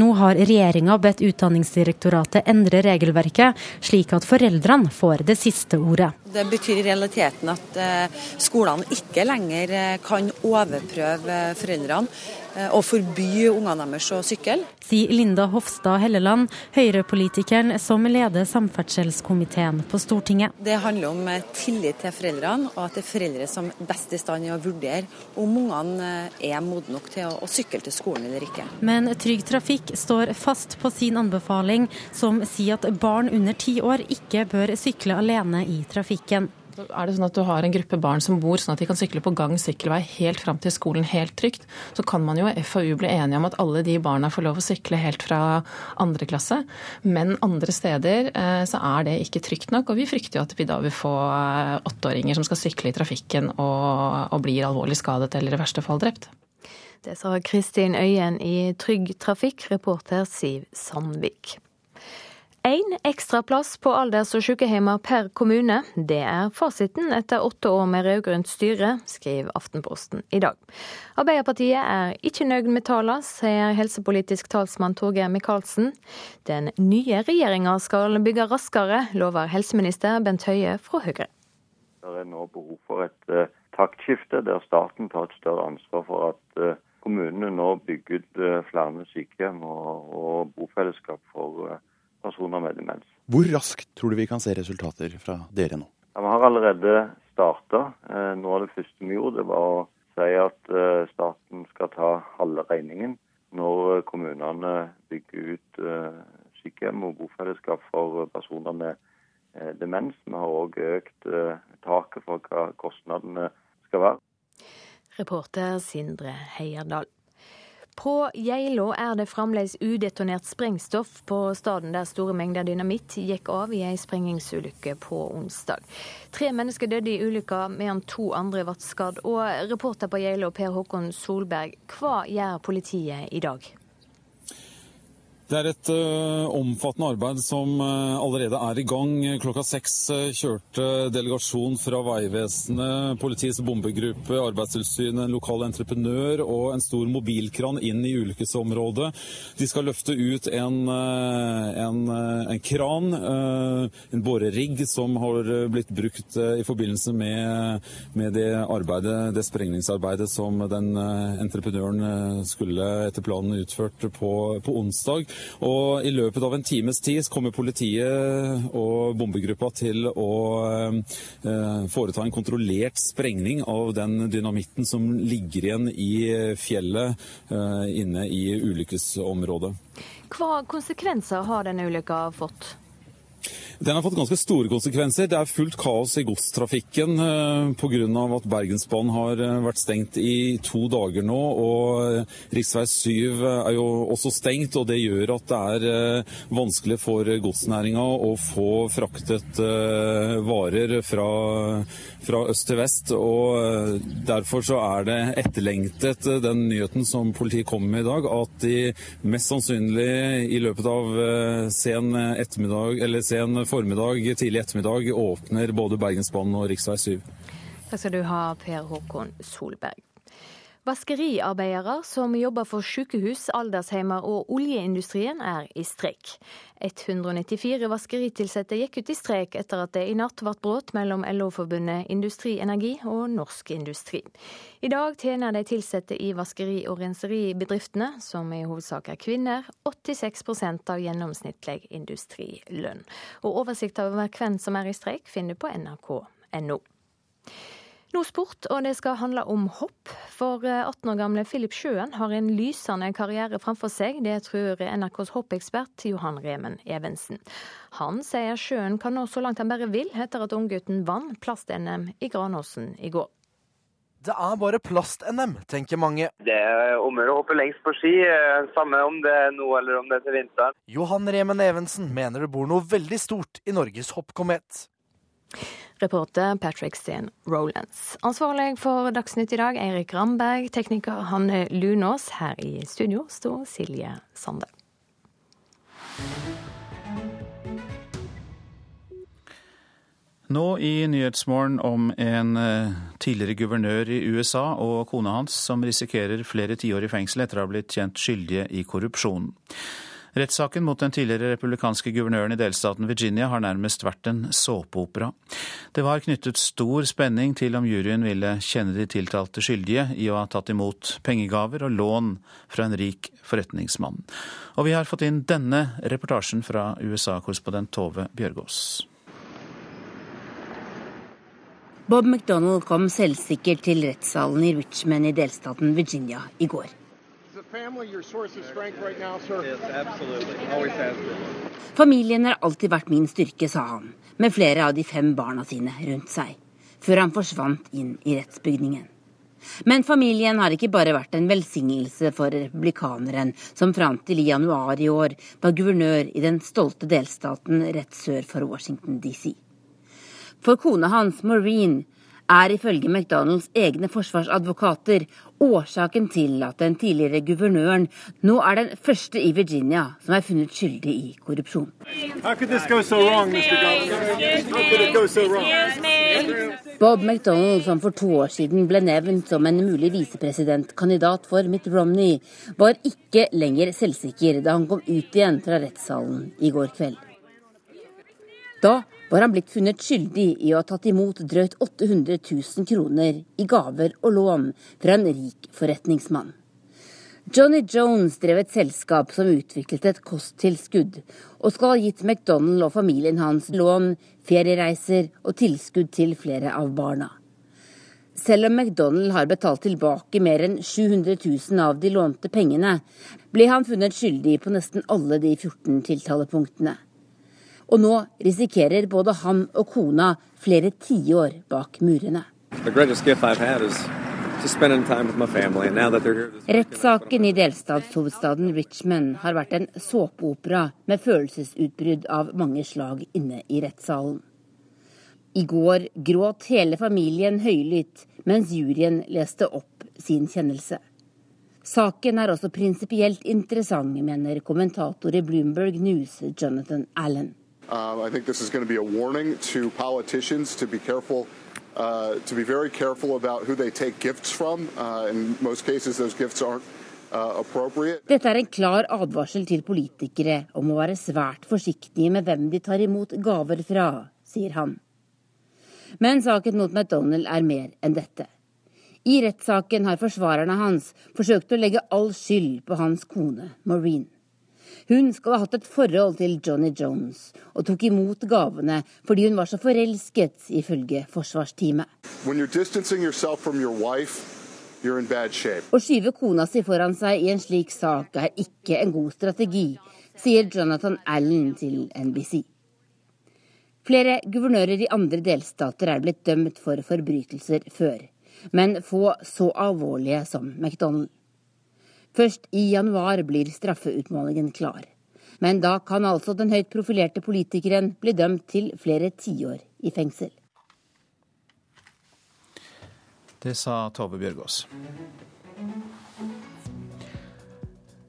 S35: Nå har regjeringa bedt Utdanningsdirektoratet endre regelverket, slik at foreldrene får det siste ordet.
S36: Det betyr i realiteten at eh, skolene ikke lenger eh, kan overprøve foreldrene eh, og forby ungene deres å sykle.
S35: Sier Linda Hofstad Helleland, Høyre-politikeren som leder samferdselskomiteen på Stortinget.
S36: Det handler om tillit til foreldrene, og at det er foreldre som best i stand til å vurdere om ungene er modne nok til å sykle til skolen eller ikke.
S35: Men Trygg Trafikk står fast på sin anbefaling, som sier at barn under ti år ikke bør sykle alene i trafikken.
S40: Er det sånn at du har en gruppe barn som bor sånn at de kan sykle på gang sykkelvei helt fram til skolen helt trygt, så kan man jo i FAU bli enige om at alle de barna får lov å sykle helt fra andre klasse. Men andre steder eh, så er det ikke trygt nok, og vi frykter jo at vi da vil få eh, åtteåringer som skal sykle i trafikken og, og blir alvorlig skadet eller i verste fall drept.
S27: Det sa Kristin Øyen i Trygg Trafikk, reporter Siv Sandvik. Én ekstra plass på alders- og sykehjemmer per kommune. Det er fasiten etter åtte år med rød-grønt styre, skriver Aftenposten i dag. Arbeiderpartiet er ikke nøyd med tallene, sier helsepolitisk talsmann Torgeir Micaelsen. Den nye regjeringa skal bygge raskere, lover helseminister Bent Høie fra Høyre.
S50: Det er nå behov for et uh, taktskifte, der staten tar et større ansvar for at uh, kommunene nå bygger ut uh, flere sykehjem og, bofellesskap for personer med demens.
S51: Hvor raskt tror du vi kan se resultater fra dere nå?
S50: Ja, vi har allerede starta. Eh, noe av det første vi gjorde, var å si at eh, staten skal ta halve regningen når kommunene bygger ut eh, sykehjem og bofellesskap for personer med demens. Vi har òg økt taket for hva kostnadene skal være.
S27: Reporter Sindre Heierdal. På Geilo er det fremdeles udetonert sprengstoff på staden der store mengder dynamitt gikk av i ei sprengingsulykke på onsdag. Tre mennesker døde i ulykka, mens to andre ble skadd. Og reporter på Geilo, Per Håkon Solberg, hva gjør politiet i dag?
S5: Det er et uh, omfattende arbeid som uh, allerede er i gang. Klokka seks uh, kjørte delegasjon fra Vegvesenet, politiets bombegruppe, Arbeidstilsynet, en lokal entreprenør og en stor mobilkran inn i ulykkesområdet. De skal løfte ut en, en, en kran, en borerigg, som har blitt brukt i forbindelse med, med det, arbeidet, det sprengningsarbeidet som den entreprenøren skulle etter planen utført på, på onsdag. Og I løpet av en times tid kommer politiet og bombegruppa til å eh, foreta en kontrollert sprengning av den dynamitten som ligger igjen i fjellet eh, inne i ulykkesområdet.
S27: Hva konsekvenser har denne ulykka fått?
S5: Den har fått ganske store konsekvenser. Det er fullt kaos i godstrafikken eh, pga. at Bergensbanen har eh, vært stengt i to dager nå. og Rv. 7 er jo også stengt, og det gjør at det er eh, vanskelig for godsnæringa å få fraktet varer fra, fra øst til vest. og Derfor så er det etterlengtet, den nyheten som politiet kommer med i dag, at de mest sannsynlig i løpet av sen ettermiddag eller sen formiddag, tidlig ettermiddag åpner både Bergensbanen og rv. 7.
S27: Takk skal du ha, Per Håkon Solberg. Vaskeriarbeidere som jobber for sykehus, aldersheimer og oljeindustrien er i streik. 194 vaskeritilsatte gikk ut i streik etter at det i natt ble brudd mellom LO-forbundet Industri Energi og Norsk Industri. I dag tjener de ansatte i vaskeri- og renseribedriftene, som i hovedsak er kvinner, 86% av gjennomsnittlig industrilønn. Og Oversikt over hvem som er i streik finner du på nrk.no. Nå sport, og det skal handle om hopp. For 18 eh, år gamle Filip Sjøen har en lysende karriere framfor seg. Det tror NRKs hoppekspert Johan Remen Evensen. Han sier Sjøen kan nå så langt han bare vil, etter at unggutten vant plast-NM i Granåsen i går.
S52: Det er bare plast-NM, tenker mange.
S53: Det er om å hoppe lengst på ski, eh, samme om det er nå eller om det er til vinteren.
S52: Johan Remen Evensen mener det bor noe veldig stort i Norges hoppkomet.
S27: Reporter Patrick Steen Rolands. Ansvarlig for Dagsnytt i dag, Eirik Ramberg. Tekniker Hanne Lunås. Her i studio står Silje Sande.
S2: Nå i Nyhetsmorgen om en eh, tidligere guvernør i USA og kona hans som risikerer flere tiår i fengsel etter å ha blitt kjent skyldige i korrupsjon. Rettssaken mot den tidligere republikanske guvernøren i delstaten Virginia har nærmest vært en såpeopera. Det var knyttet stor spenning til om juryen ville kjenne de tiltalte skyldige i å ha tatt imot pengegaver og lån fra en rik forretningsmann. Og vi har fått inn denne reportasjen fra USA-korrespondent Tove Bjørgaas.
S54: Bob McDonald kom selvsikkert til rettssalen i Richmond i delstaten Virginia i går. Familien har alltid vært min styrke, sa han, med flere av de fem barna sine rundt seg, før han forsvant inn i rettsbygningen. Men familien har ikke bare vært en velsignelse for republikaneren, som fram til i januar i år var guvernør i den stolte delstaten rett sør for Washington DC. For kona hans, Maureen, er ifølge McDonalds egne forsvarsadvokater årsaken til at den tidligere guvernøren nå er den første i Virginia som er funnet skyldig i korrupsjon. Bob McDonald, som for to år siden ble nevnt som en mulig visepresidentkandidat for Mitt Romney, var ikke lenger selvsikker da han kom ut igjen fra rettssalen i går kveld. Da var han blitt funnet skyldig i å ha tatt imot drøyt 800 000 kroner i gaver og lån fra en rik forretningsmann. Johnny Jones drev et selskap som utviklet et kosttilskudd, og skal ha gitt McDonald og familien hans lån, feriereiser og tilskudd til flere av barna. Selv om McDonald har betalt tilbake mer enn 700 000 av de lånte pengene, ble han funnet skyldig på nesten alle de 14 tiltalepunktene og nå risikerer både han og kona flere tiår bak murene. Rettssaken i delstatshovedstaden Richmond har vært en såpeopera med følelsesutbrudd av mange slag inne i rettssalen. I går gråt hele familien høylytt mens juryen leste opp sin kjennelse. Saken er også prinsipielt interessant, mener kommentator i Bloomberg News Jonathan Allen.
S55: Um, I think this is going to be a warning to politicians to be careful, uh, to be very careful about who they take gifts from. Uh, in most cases, those gifts aren't uh,
S54: Dette er en klar advarsel til politikere om å være svært forsiktige med hvem de tar imot gaver fra, sier han. Men saken mot McDonald er mer enn dette. I rettssaken har forsvarerne hans forsøkt å legge all skyld på hans kone, Maureen. Hun skal ha hatt et forhold til Johnny Jones, og tok imot gavene fordi hun var så forelsket, ifølge forsvarsteamet. Å skyve kona si foran seg i en slik sak er ikke en god strategi, sier Jonathan Allen til NBC. Flere guvernører i andre delstater er blitt dømt for forbrytelser før, men få så alvorlige som McDonald. Først i januar blir straffeutmålingen klar. Men da kan altså den høyt profilerte politikeren bli dømt til flere tiår i fengsel.
S2: Det sa Tove Bjørgaas.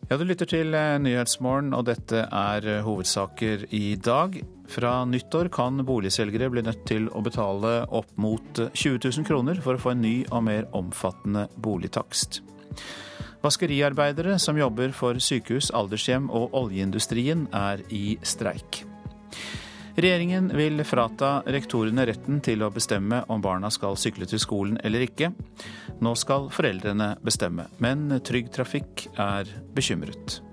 S2: Ja, Du lytter til eh, Nyhetsmorgen, og dette er eh, hovedsaker i dag. Fra nyttår kan boligselgere bli nødt til å betale opp mot 20 000 kroner for å få en ny og mer omfattende boligtakst. Vaskeriarbeidere som jobber for sykehus, aldershjem og oljeindustrien er i streik. Regjeringen vil frata rektorene retten til å bestemme om barna skal sykle til skolen eller ikke. Nå skal foreldrene bestemme, men Trygg Trafikk er bekymret.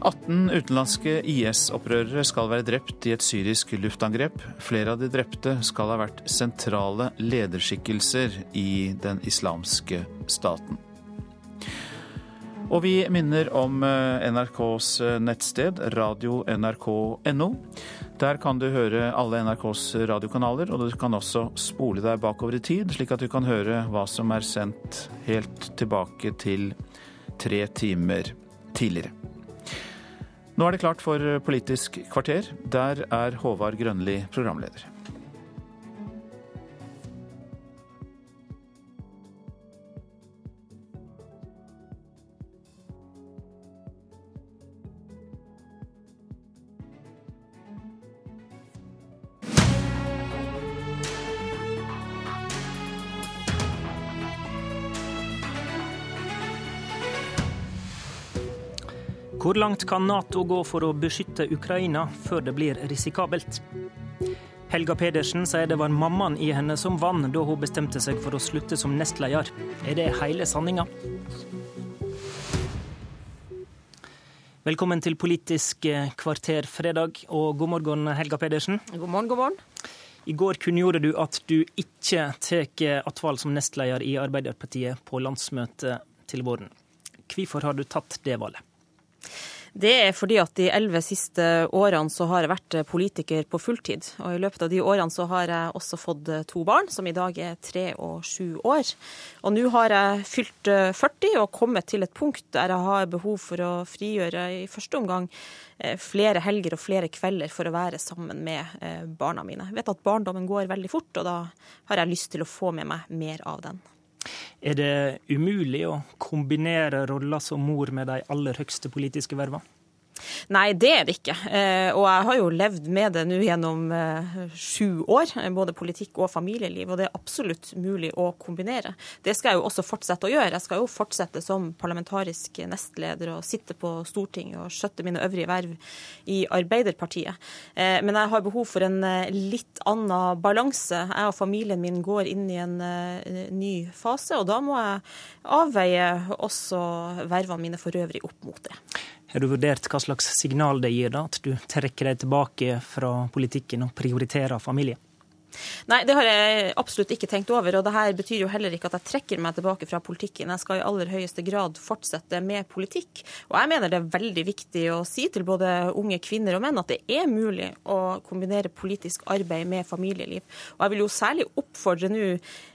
S2: 18 utenlandske IS-opprørere skal være drept i et syrisk luftangrep. Flere av de drepte skal ha vært sentrale lederskikkelser i den islamske staten. Og vi minner om eh, NRKs eh, nettsted radio.nrk.no. Der kan du høre alle NRKs radiokanaler, og du kan også spole deg bakover i tid, slik at du kan høre hva som er sendt helt tilbake til tre timer tidligere. Nå er det klart for Politisk kvarter. Der er Håvard Grønli programleder.
S56: Hvor langt kan Nato gå for å beskytte Ukraina før det blir risikabelt? Helga Pedersen sier det var mammaen i henne som vant da hun bestemte seg for å slutte som nestleder. Er det hele sanninga? Velkommen til Politisk kvarter fredag, og god morgen, Helga Pedersen.
S57: God morgen, god morgen.
S56: I går kunngjorde du at du ikke tar attvalg som nestleder i Arbeiderpartiet på landsmøtet til våren. Hvorfor har du tatt det valget?
S57: Det er fordi at de elleve siste årene så har jeg vært politiker på fulltid. Og i løpet av de årene så har jeg også fått to barn, som i dag er tre og sju år. Og nå har jeg fylt 40 og kommet til et punkt der jeg har behov for å frigjøre i første omgang eh, flere helger og flere kvelder for å være sammen med eh, barna mine. Jeg vet at barndommen går veldig fort, og da har jeg lyst til å få med meg mer av den.
S56: Er det umulig å kombinere rolla som mor med de aller høyeste politiske vervene?
S57: Nei, det er det ikke. Eh, og jeg har jo levd med det nå gjennom eh, sju år, både politikk og familieliv, og det er absolutt mulig å kombinere. Det skal jeg jo også fortsette å gjøre. Jeg skal jo fortsette som parlamentarisk nestleder og sitte på Stortinget og skjøtte mine øvrige verv i Arbeiderpartiet. Eh, men jeg har behov for en litt annen balanse. Jeg og familien min går inn i en ny fase, og da må jeg avveie også vervene mine for øvrig opp mot det.
S56: Har du vurdert hva slags signal det gir da, at du trekker deg tilbake fra politikken og prioriterer familie?
S57: Nei, det har jeg absolutt ikke tenkt over. Og det her betyr jo heller ikke at jeg trekker meg tilbake fra politikken. Jeg skal i aller høyeste grad fortsette med politikk. Og jeg mener det er veldig viktig å si til både unge kvinner og menn at det er mulig å kombinere politisk arbeid med familieliv. Og jeg vil jo særlig oppfordre nå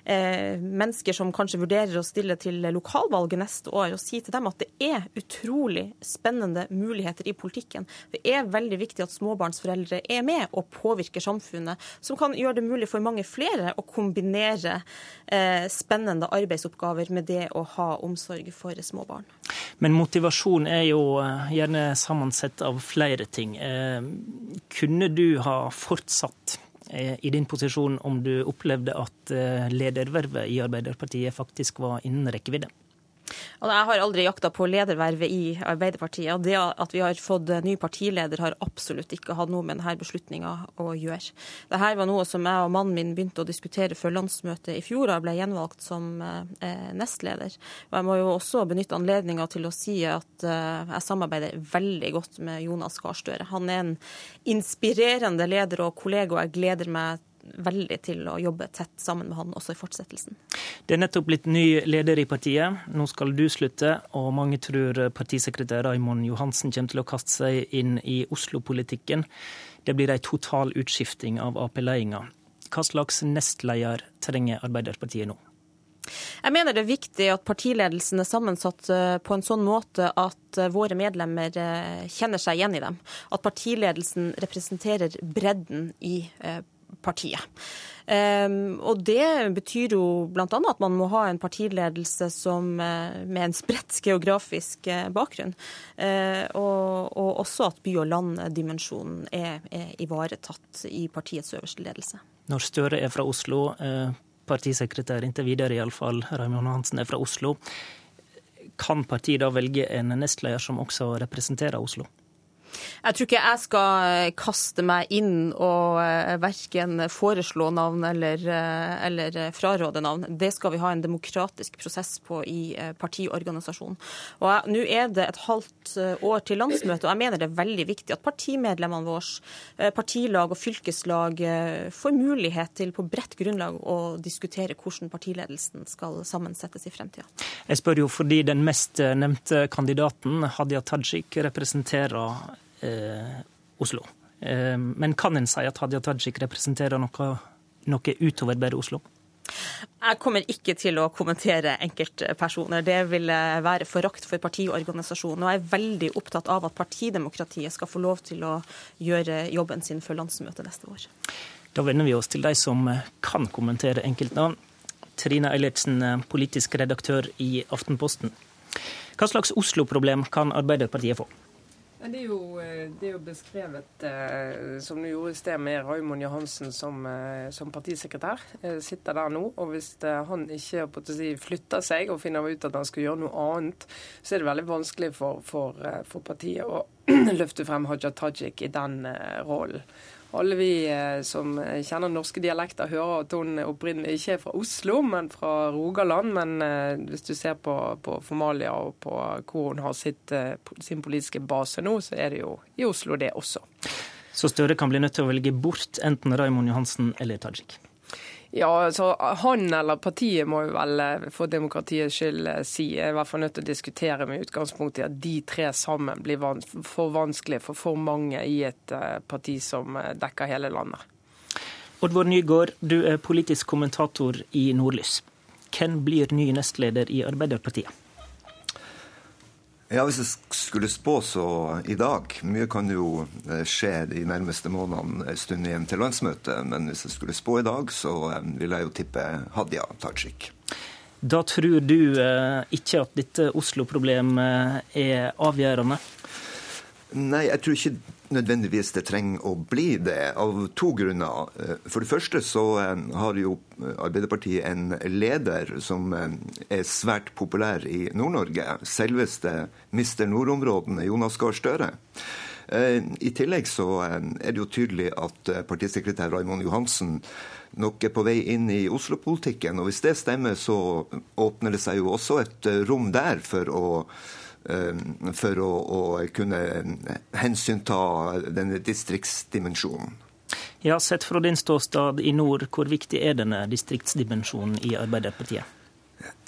S57: mennesker som kanskje vurderer å stille til lokalvalget neste år, og si til dem at det er utrolig spennende muligheter i politikken. Det er veldig viktig at småbarnsforeldre er med og påvirker samfunnet, som kan gjøre det mulig for mange flere å kombinere eh, spennende arbeidsoppgaver med det å ha omsorg for små barn.
S56: Men motivasjon er jo eh, gjerne sammensett av flere ting. Eh, kunne du ha fortsatt eh, i din posisjon om du opplevde at eh, ledervervet i Arbeiderpartiet faktisk var innen rekkevidde?
S57: Jeg har aldri jakta på ledervervet i Arbeiderpartiet. og Det at vi har fått ny partileder, har absolutt ikke hatt noe med denne beslutninga å gjøre. Dette var noe som jeg og mannen min begynte å diskutere før landsmøtet i fjor, og jeg ble gjenvalgt som eh, nestleder. Og Jeg må jo også benytte anledninga til å si at eh, jeg samarbeider veldig godt med Jonas Gahr Støre. Han er en inspirerende leder og kollega, og jeg gleder meg veldig til å jobbe tett sammen med han også i fortsettelsen.
S56: Det er nettopp blitt ny leder i partiet. Nå skal du slutte, og mange tror partisekretær Raymond Johansen kommer til å kaste seg inn i Oslo-politikken. Det blir ei total utskifting av Ap-ledelsen. Hva slags nestleder trenger Arbeiderpartiet nå?
S57: Jeg mener det er viktig at partiledelsen er sammensatt eh, på en sånn måte at eh, våre medlemmer eh, kjenner seg igjen i dem. At partiledelsen representerer bredden i partiet. Um, og det betyr jo bl.a. at man må ha en partiledelse som, uh, med en spredt geografisk uh, bakgrunn. Uh, og, og, også at by- og land-dimensjonen er, er, ivaretatt i partiets øverste ledelse.
S56: Når Støre er fra Oslo, partisekretær inntil videre iallfall, Raymond Hansen er fra Oslo. kan partiet da velge en nestleder som også representerer Oslo?
S57: Jeg tror ikke jeg skal eh, kaste meg inn og eh, verken foreslå navn eller, eh, eller fraråde navn. Det skal vi ha en demokratisk prosess på i partiorganisasjonen. Og Nå er det et halvt år til landsmøtet, og jeg mener det er veldig viktig at partimedlemmene våre, partilag og fylkeslag får mulighet til på bredt grunnlag å diskutere hvordan partiledelsen skal sammensettes i fremtida.
S56: Jeg spør jo fordi den mest nevnte kandidaten, Hadia Tajik, representerer Oslo. Eh, men kan en si at Hadia Tajik representerer noe, noe utover bare Oslo?
S57: Jeg kommer ikke til å kommentere enkeltpersoner. Det vil være forakt for partiorganisasjonen. Og jeg er veldig opptatt av at partidemokratiet skal få lov til å gjøre jobben sin før landsmøtet neste år.
S56: Da vender vi oss til de som kan kommentere enkeltnavn. Trine Eilertsen, politisk redaktør i Aftenposten. Hva slags Oslo-problem kan Arbeiderpartiet få?
S58: Det er, jo, eh, det er jo, beskrevet, eh, som du gjorde i sted, med Raymond Johansen som, eh, som, partisekretær. Sitter der nå. Og hvis han ikke si, flytter seg og finner ut at han skal gjøre noe annet, så er det veldig vanskelig for, for, for partiet å *clears throat* løfte frem Haja Tajik i den rollen alle vi eh, som kjenner norske dialekter, hører at hun opprinnelig ikke er fra Oslo, men fra Rogaland. Men eh, hvis du ser på, på Formalia og på hvor hun har sitt, eh, sin politiske base nå, så er det jo i Oslo, det også.
S56: Så Støre kan bli nødt til å velge bort enten Raymond Johansen eller Tajik?
S58: Ja, så Han eller partiet må jo vel eh, for demokratiets skyld eh, si. Jeg er i hvert fall nødt til å diskutere med utgangspunkt i at de tre sammen blir for vanskelig for for mange i et eh, parti som dekker hele landet.
S56: Oddvar Nygaard, du er politisk kommentator i Nordlys. Hvem blir ny nestleder i Arbeiderpartiet?
S59: Ja, Hvis jeg skulle spå så i dag Mye kan jo eh, skje de nærmeste månedene en stund igjen til landsmøtet. Men hvis jeg skulle spå i dag, så ville vil jeg jo tippe Hadia Tajik.
S56: Da tror du eh, ikke at dette Oslo-problemet er avgjørende?
S59: Nei, jeg tror ikke nødvendigvis det trenger å bli det, av to grunner. Eh, for det første så eh, har jo Arbeiderpartiet en leder som eh, er svært populær i Nord-Norge. Selveste mister nordområdene, Jonas Gahr Støre. I tillegg så er det jo tydelig at partisekretær Raymond Johansen nok er på vei inn i Oslo-politikken. Og hvis det stemmer, så åpner det seg jo også et rom der for å Eh, for å, å kunne hensynta denne distriktsdimensjonen.
S56: Ja, Sett fra din ståstad i nord, hvor viktig er denne distriktsdimensjonen i Arbeiderpartiet?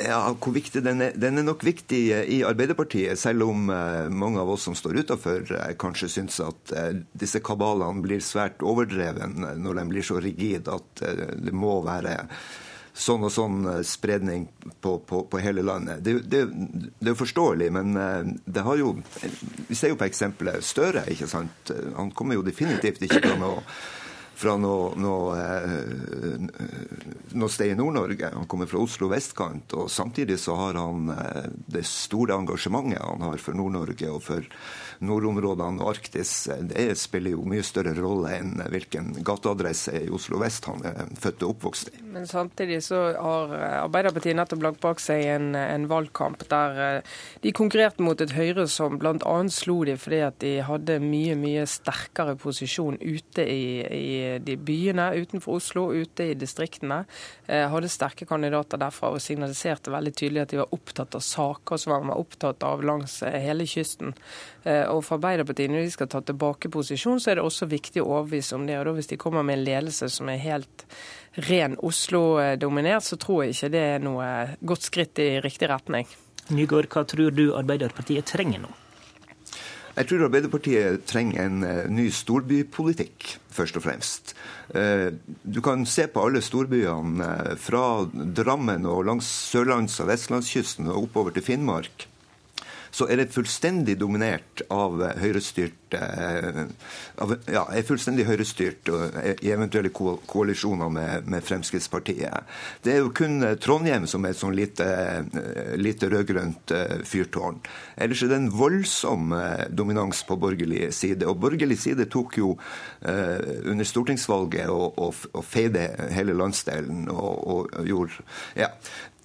S59: Ja, hvor viktig den er, den er nok viktig i Arbeiderpartiet, selv om eh, mange av oss som står utenfor, eh, kanskje syns at disse kabalene blir svært overdreven når de blir så rigide at det må være sånn og sånn eh, spredning på, på, på hele landet. Det, det, det, er forståelig, men eh, det har jo Vi ser jo på eksempelet Støre. ikke sant? Han kommer jo definitivt ikke fra noe fra noe, noe, eh, noe sted i Nord-Norge. Han kommer fra Oslo vestkant. og Samtidig så har han det store engasjementet han har for Nord-Norge og for nordområdene og Arktis, det spiller jo mye større rolle enn hvilken gateadresse i Oslo vest han er født og oppvokst i.
S58: Men samtidig så har Arbeiderpartiet nettopp lagt bak seg en, en valgkamp der eh, de konkurrerte mot et Høyre som bl.a. slo de fordi at de hadde mye, mye sterkere posisjon ute i, i de byene utenfor Oslo, ute i distriktene. Eh, hadde sterke kandidater derfra og signaliserte veldig tydelig at de var opptatt av saker som var opptatt av langs eh, hele kysten. Eh, og for Arbeiderpartiet, når de skal ta tilbake posisjon, så er det også viktig å overbevise om det. Og da hvis de kommer med en ledelse som er helt ren Oslo-dominert, så tror jeg ikke det er noe godt skritt i riktig retning.
S56: Nygaard, hva tror du Arbeiderpartiet trenger nå?
S59: Jeg tror Arbeiderpartiet trenger en uh, ny storbypolitikk, først og fremst. Uh, du kan se på alle storbyene uh, fra Drammen og langs sørlands- og vestlandskysten og oppover til Finnmark så er det fullstendig dominert av høyrestyrt ja, er fullstendig høyrestyrt i eventuelle koalisjoner med, med, Fremskrittspartiet. Det er jo kun Trondheim som er et sånn lite, lite rød-grønt fyrtårn. Ellers er det en voldsom dominans på borgerlig side. Og borgerlig side tok jo under stortingsvalget og, og, og feide hele landsdelen og, og gjorde ja,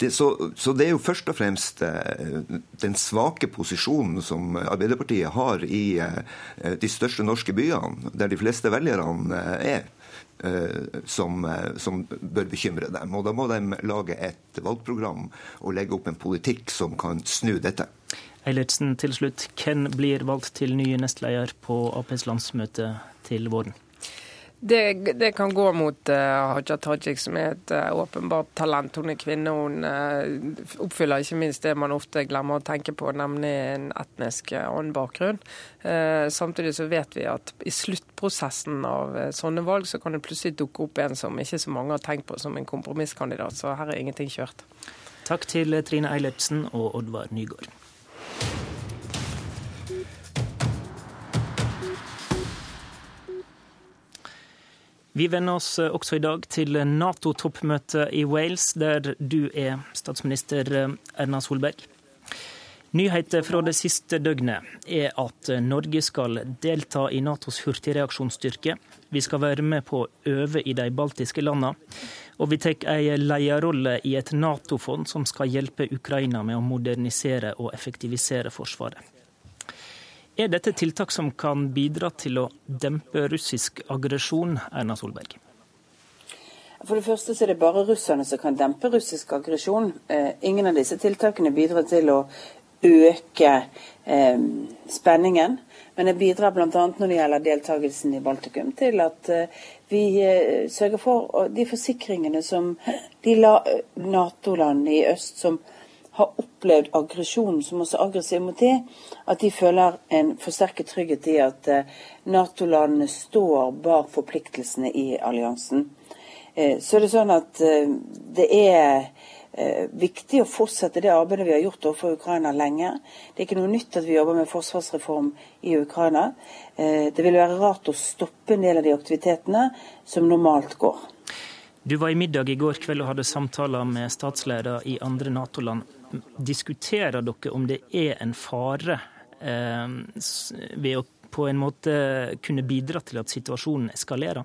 S59: det, så, så, det er jo først og fremst eh, den svake posisjonen som Arbeiderpartiet har i eh, de største norske byene, der de fleste velgerne eh, er. Som, som, bør bekymre dem. Og Da må de lage et valgprogram og legge opp en politikk som kan snu dette.
S56: Eilertsen, til slutt. Hvem blir valgt til ny nestleder på Aps landsmøte til våren?
S58: Det, det, kan gå mot uh, Haja Tajik, som er et uh, åpenbart talent. Hun er kvinne. Hun uh, oppfyller ikke minst det man ofte glemmer å tenke på, nemlig en etnisk annen bakgrunn. samtidig så vet vi at i sluttprosessen av sånne valg, så kan det plutselig dukke opp en som ikke så mange har tenkt på som en kompromisskandidat. Så her er ingenting kjørt.
S56: Takk til Trine Eilertsen og Oddvar Nygård. Vi vender oss eh, også i dag til Nato-toppmøtet i Wales, der du er statsminister eh, Erna Solberg. Nyheter fra det siste døgnet er at Norge skal delta i Natos hurtigreaksjonsstyrke. Vi skal være med på å øve i de baltiske landene. Og vi tar en lederrolle i et Nato-fond som skal hjelpe Ukraina med å modernisere og effektivisere Forsvaret. Er dette tiltak som kan bidra til å dempe russisk aggresjon, Erna Solberg?
S60: For det første så er det bare russerne som kan dempe russisk aggresjon. Eh, ingen av disse tiltakene bidrar til å øke eh, spenningen. Men det bidrar bl.a. når det gjelder deltakelsen i Baltikum, til at eh, vi eh, sørger for de forsikringene som de Nato-landene i øst som har opplevd aggresjonen som også aggressiv mot de, at de føler en forsterket trygghet i at eh, Nato-landene står bak forpliktelsene i alliansen. Eh, så er det sånn at eh, det er viktig å fortsette det arbeidet vi har gjort overfor Ukraina lenge. Det er ikke noe nytt at vi jobber med forsvarsreform i Ukraina. Det vil være rart å stoppe en del av de aktivitetene som normalt går.
S56: Du var i middag i går kveld og hadde samtaler med statsledere i andre Nato-land. Diskuterer dere om det er en fare eh, ved å på en måte kunne bidra til at situasjonen eskalerer?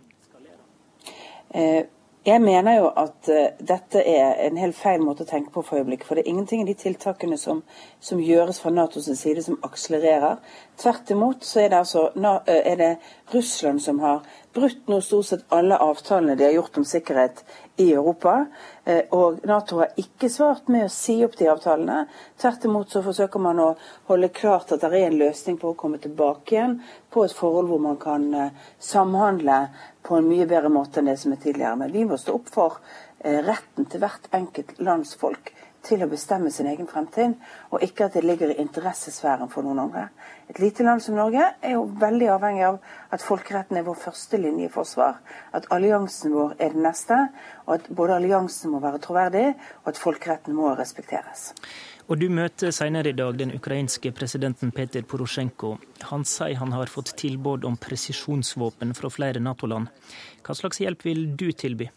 S60: Eh, jeg mener jo at uh, dette er en helt feil måte å tenke på for øyeblikket. For det er ingenting i de tiltakene som, som gjøres fra Natos side som akselererer. Tvert imot så er det, altså, uh, er det Russland som har brutt nå stort sett alle avtalene de har gjort om sikkerhet i Europa. Uh, og Nato har ikke svart med å si opp de avtalene. Tvert imot så forsøker man å holde klart at det er en løsning på å komme tilbake igjen på et forhold hvor man kan samhandle på en mye bedre måte enn det som er tidligere. Men vi må stå opp for eh, retten til hvert enkelt lands folk til å bestemme sin egen fremtid, og ikke at det ligger i interessesfæren for noen andre. Et lite land som Norge er jo veldig avhengig av at folkeretten er vår første linje i forsvar, at alliansen vår er den neste, og at både alliansen må være troverdig, og at folkeretten må respekteres.
S56: Og Du møter senere i dag den ukrainske presidenten Peter Porosjenko. Han sier han har fått tilbud om presisjonsvåpen fra flere Nato-land. Hva slags hjelp vil du tilby?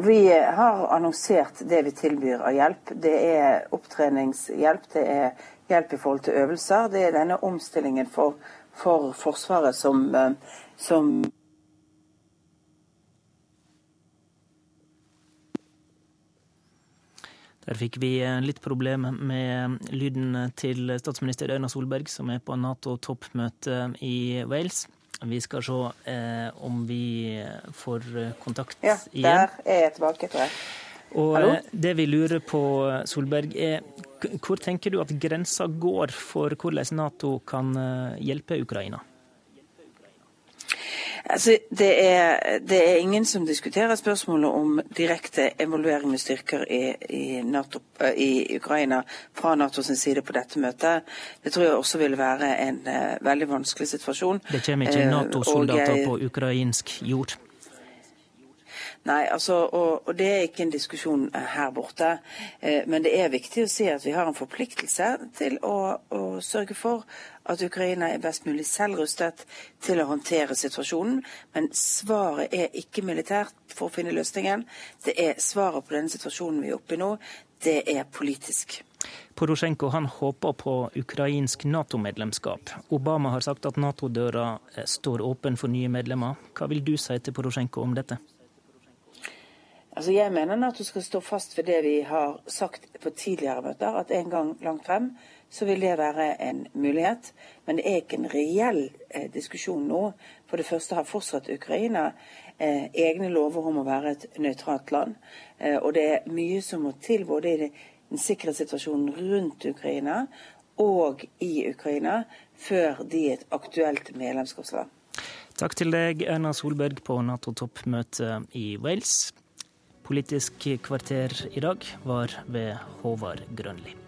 S60: Vi har annonsert det vi tilbyr av hjelp. Det er opptreningshjelp, det er hjelp i forhold til øvelser. Det er denne omstillingen for, for Forsvaret som, eh, som
S56: Der fikk vi eh, litt problem med lyden til statsminister Erna Solberg, som er på Nato-toppmøte i Wales. Vi skal se eh, om vi får kontakt
S60: ja,
S56: igjen.
S60: Ja, der er jeg tilbake, tror jeg.
S56: Og Hallo? Eh, det vi lurer på, Solberg, er hvor tenker du at grensa går for hvordan Nato kan eh, hjelpe Ukraina?
S60: Altså, det, er, det, er, ingen som diskuterer spørsmålet om direkte involvering med styrker i, i, NATO, eh, i Ukraina fra Natos side på dette møtet. Det tror jeg også vil være en uh, veldig vanskelig situasjon.
S56: Det kommer ikke eh, Nato-soldater på ukrainsk jord?
S60: Nei, altså, og, og, det er ikke en diskusjon her borte. Eh, men det er viktig å si at vi har en forpliktelse til å, å sørge for at Ukraina er best mulig selv rustet til å håndtere situasjonen. Men svaret er ikke militært for å finne løsningen. Det er svaret på denne situasjonen vi er oppe i nå. Det er politisk.
S56: Porosjenko han håper på ukrainsk Nato-medlemskap. Obama har sagt at Nato-døra eh, står åpen for nye medlemmer. Hva vil du si til Porosjenko om dette?
S60: Altså jeg mener Nato skal stå fast ved det vi har sagt på tidligere møter, at en gang langt frem så vil det være en mulighet. Men det er ikke en reell eh, diskusjon nå. For det første har fortsatt Ukraina eh, egne lover om å være et nøytralt land. Eh, og det er mye som må til både i den sikkerhetssituasjonen rundt Ukraina og i Ukraina før de er et aktuelt medlemskapsland.
S56: Takk til deg, Erna Solberg, på Nato-toppmøtet i Wales. Politisk kvarter i dag var ved Håvard Grønli.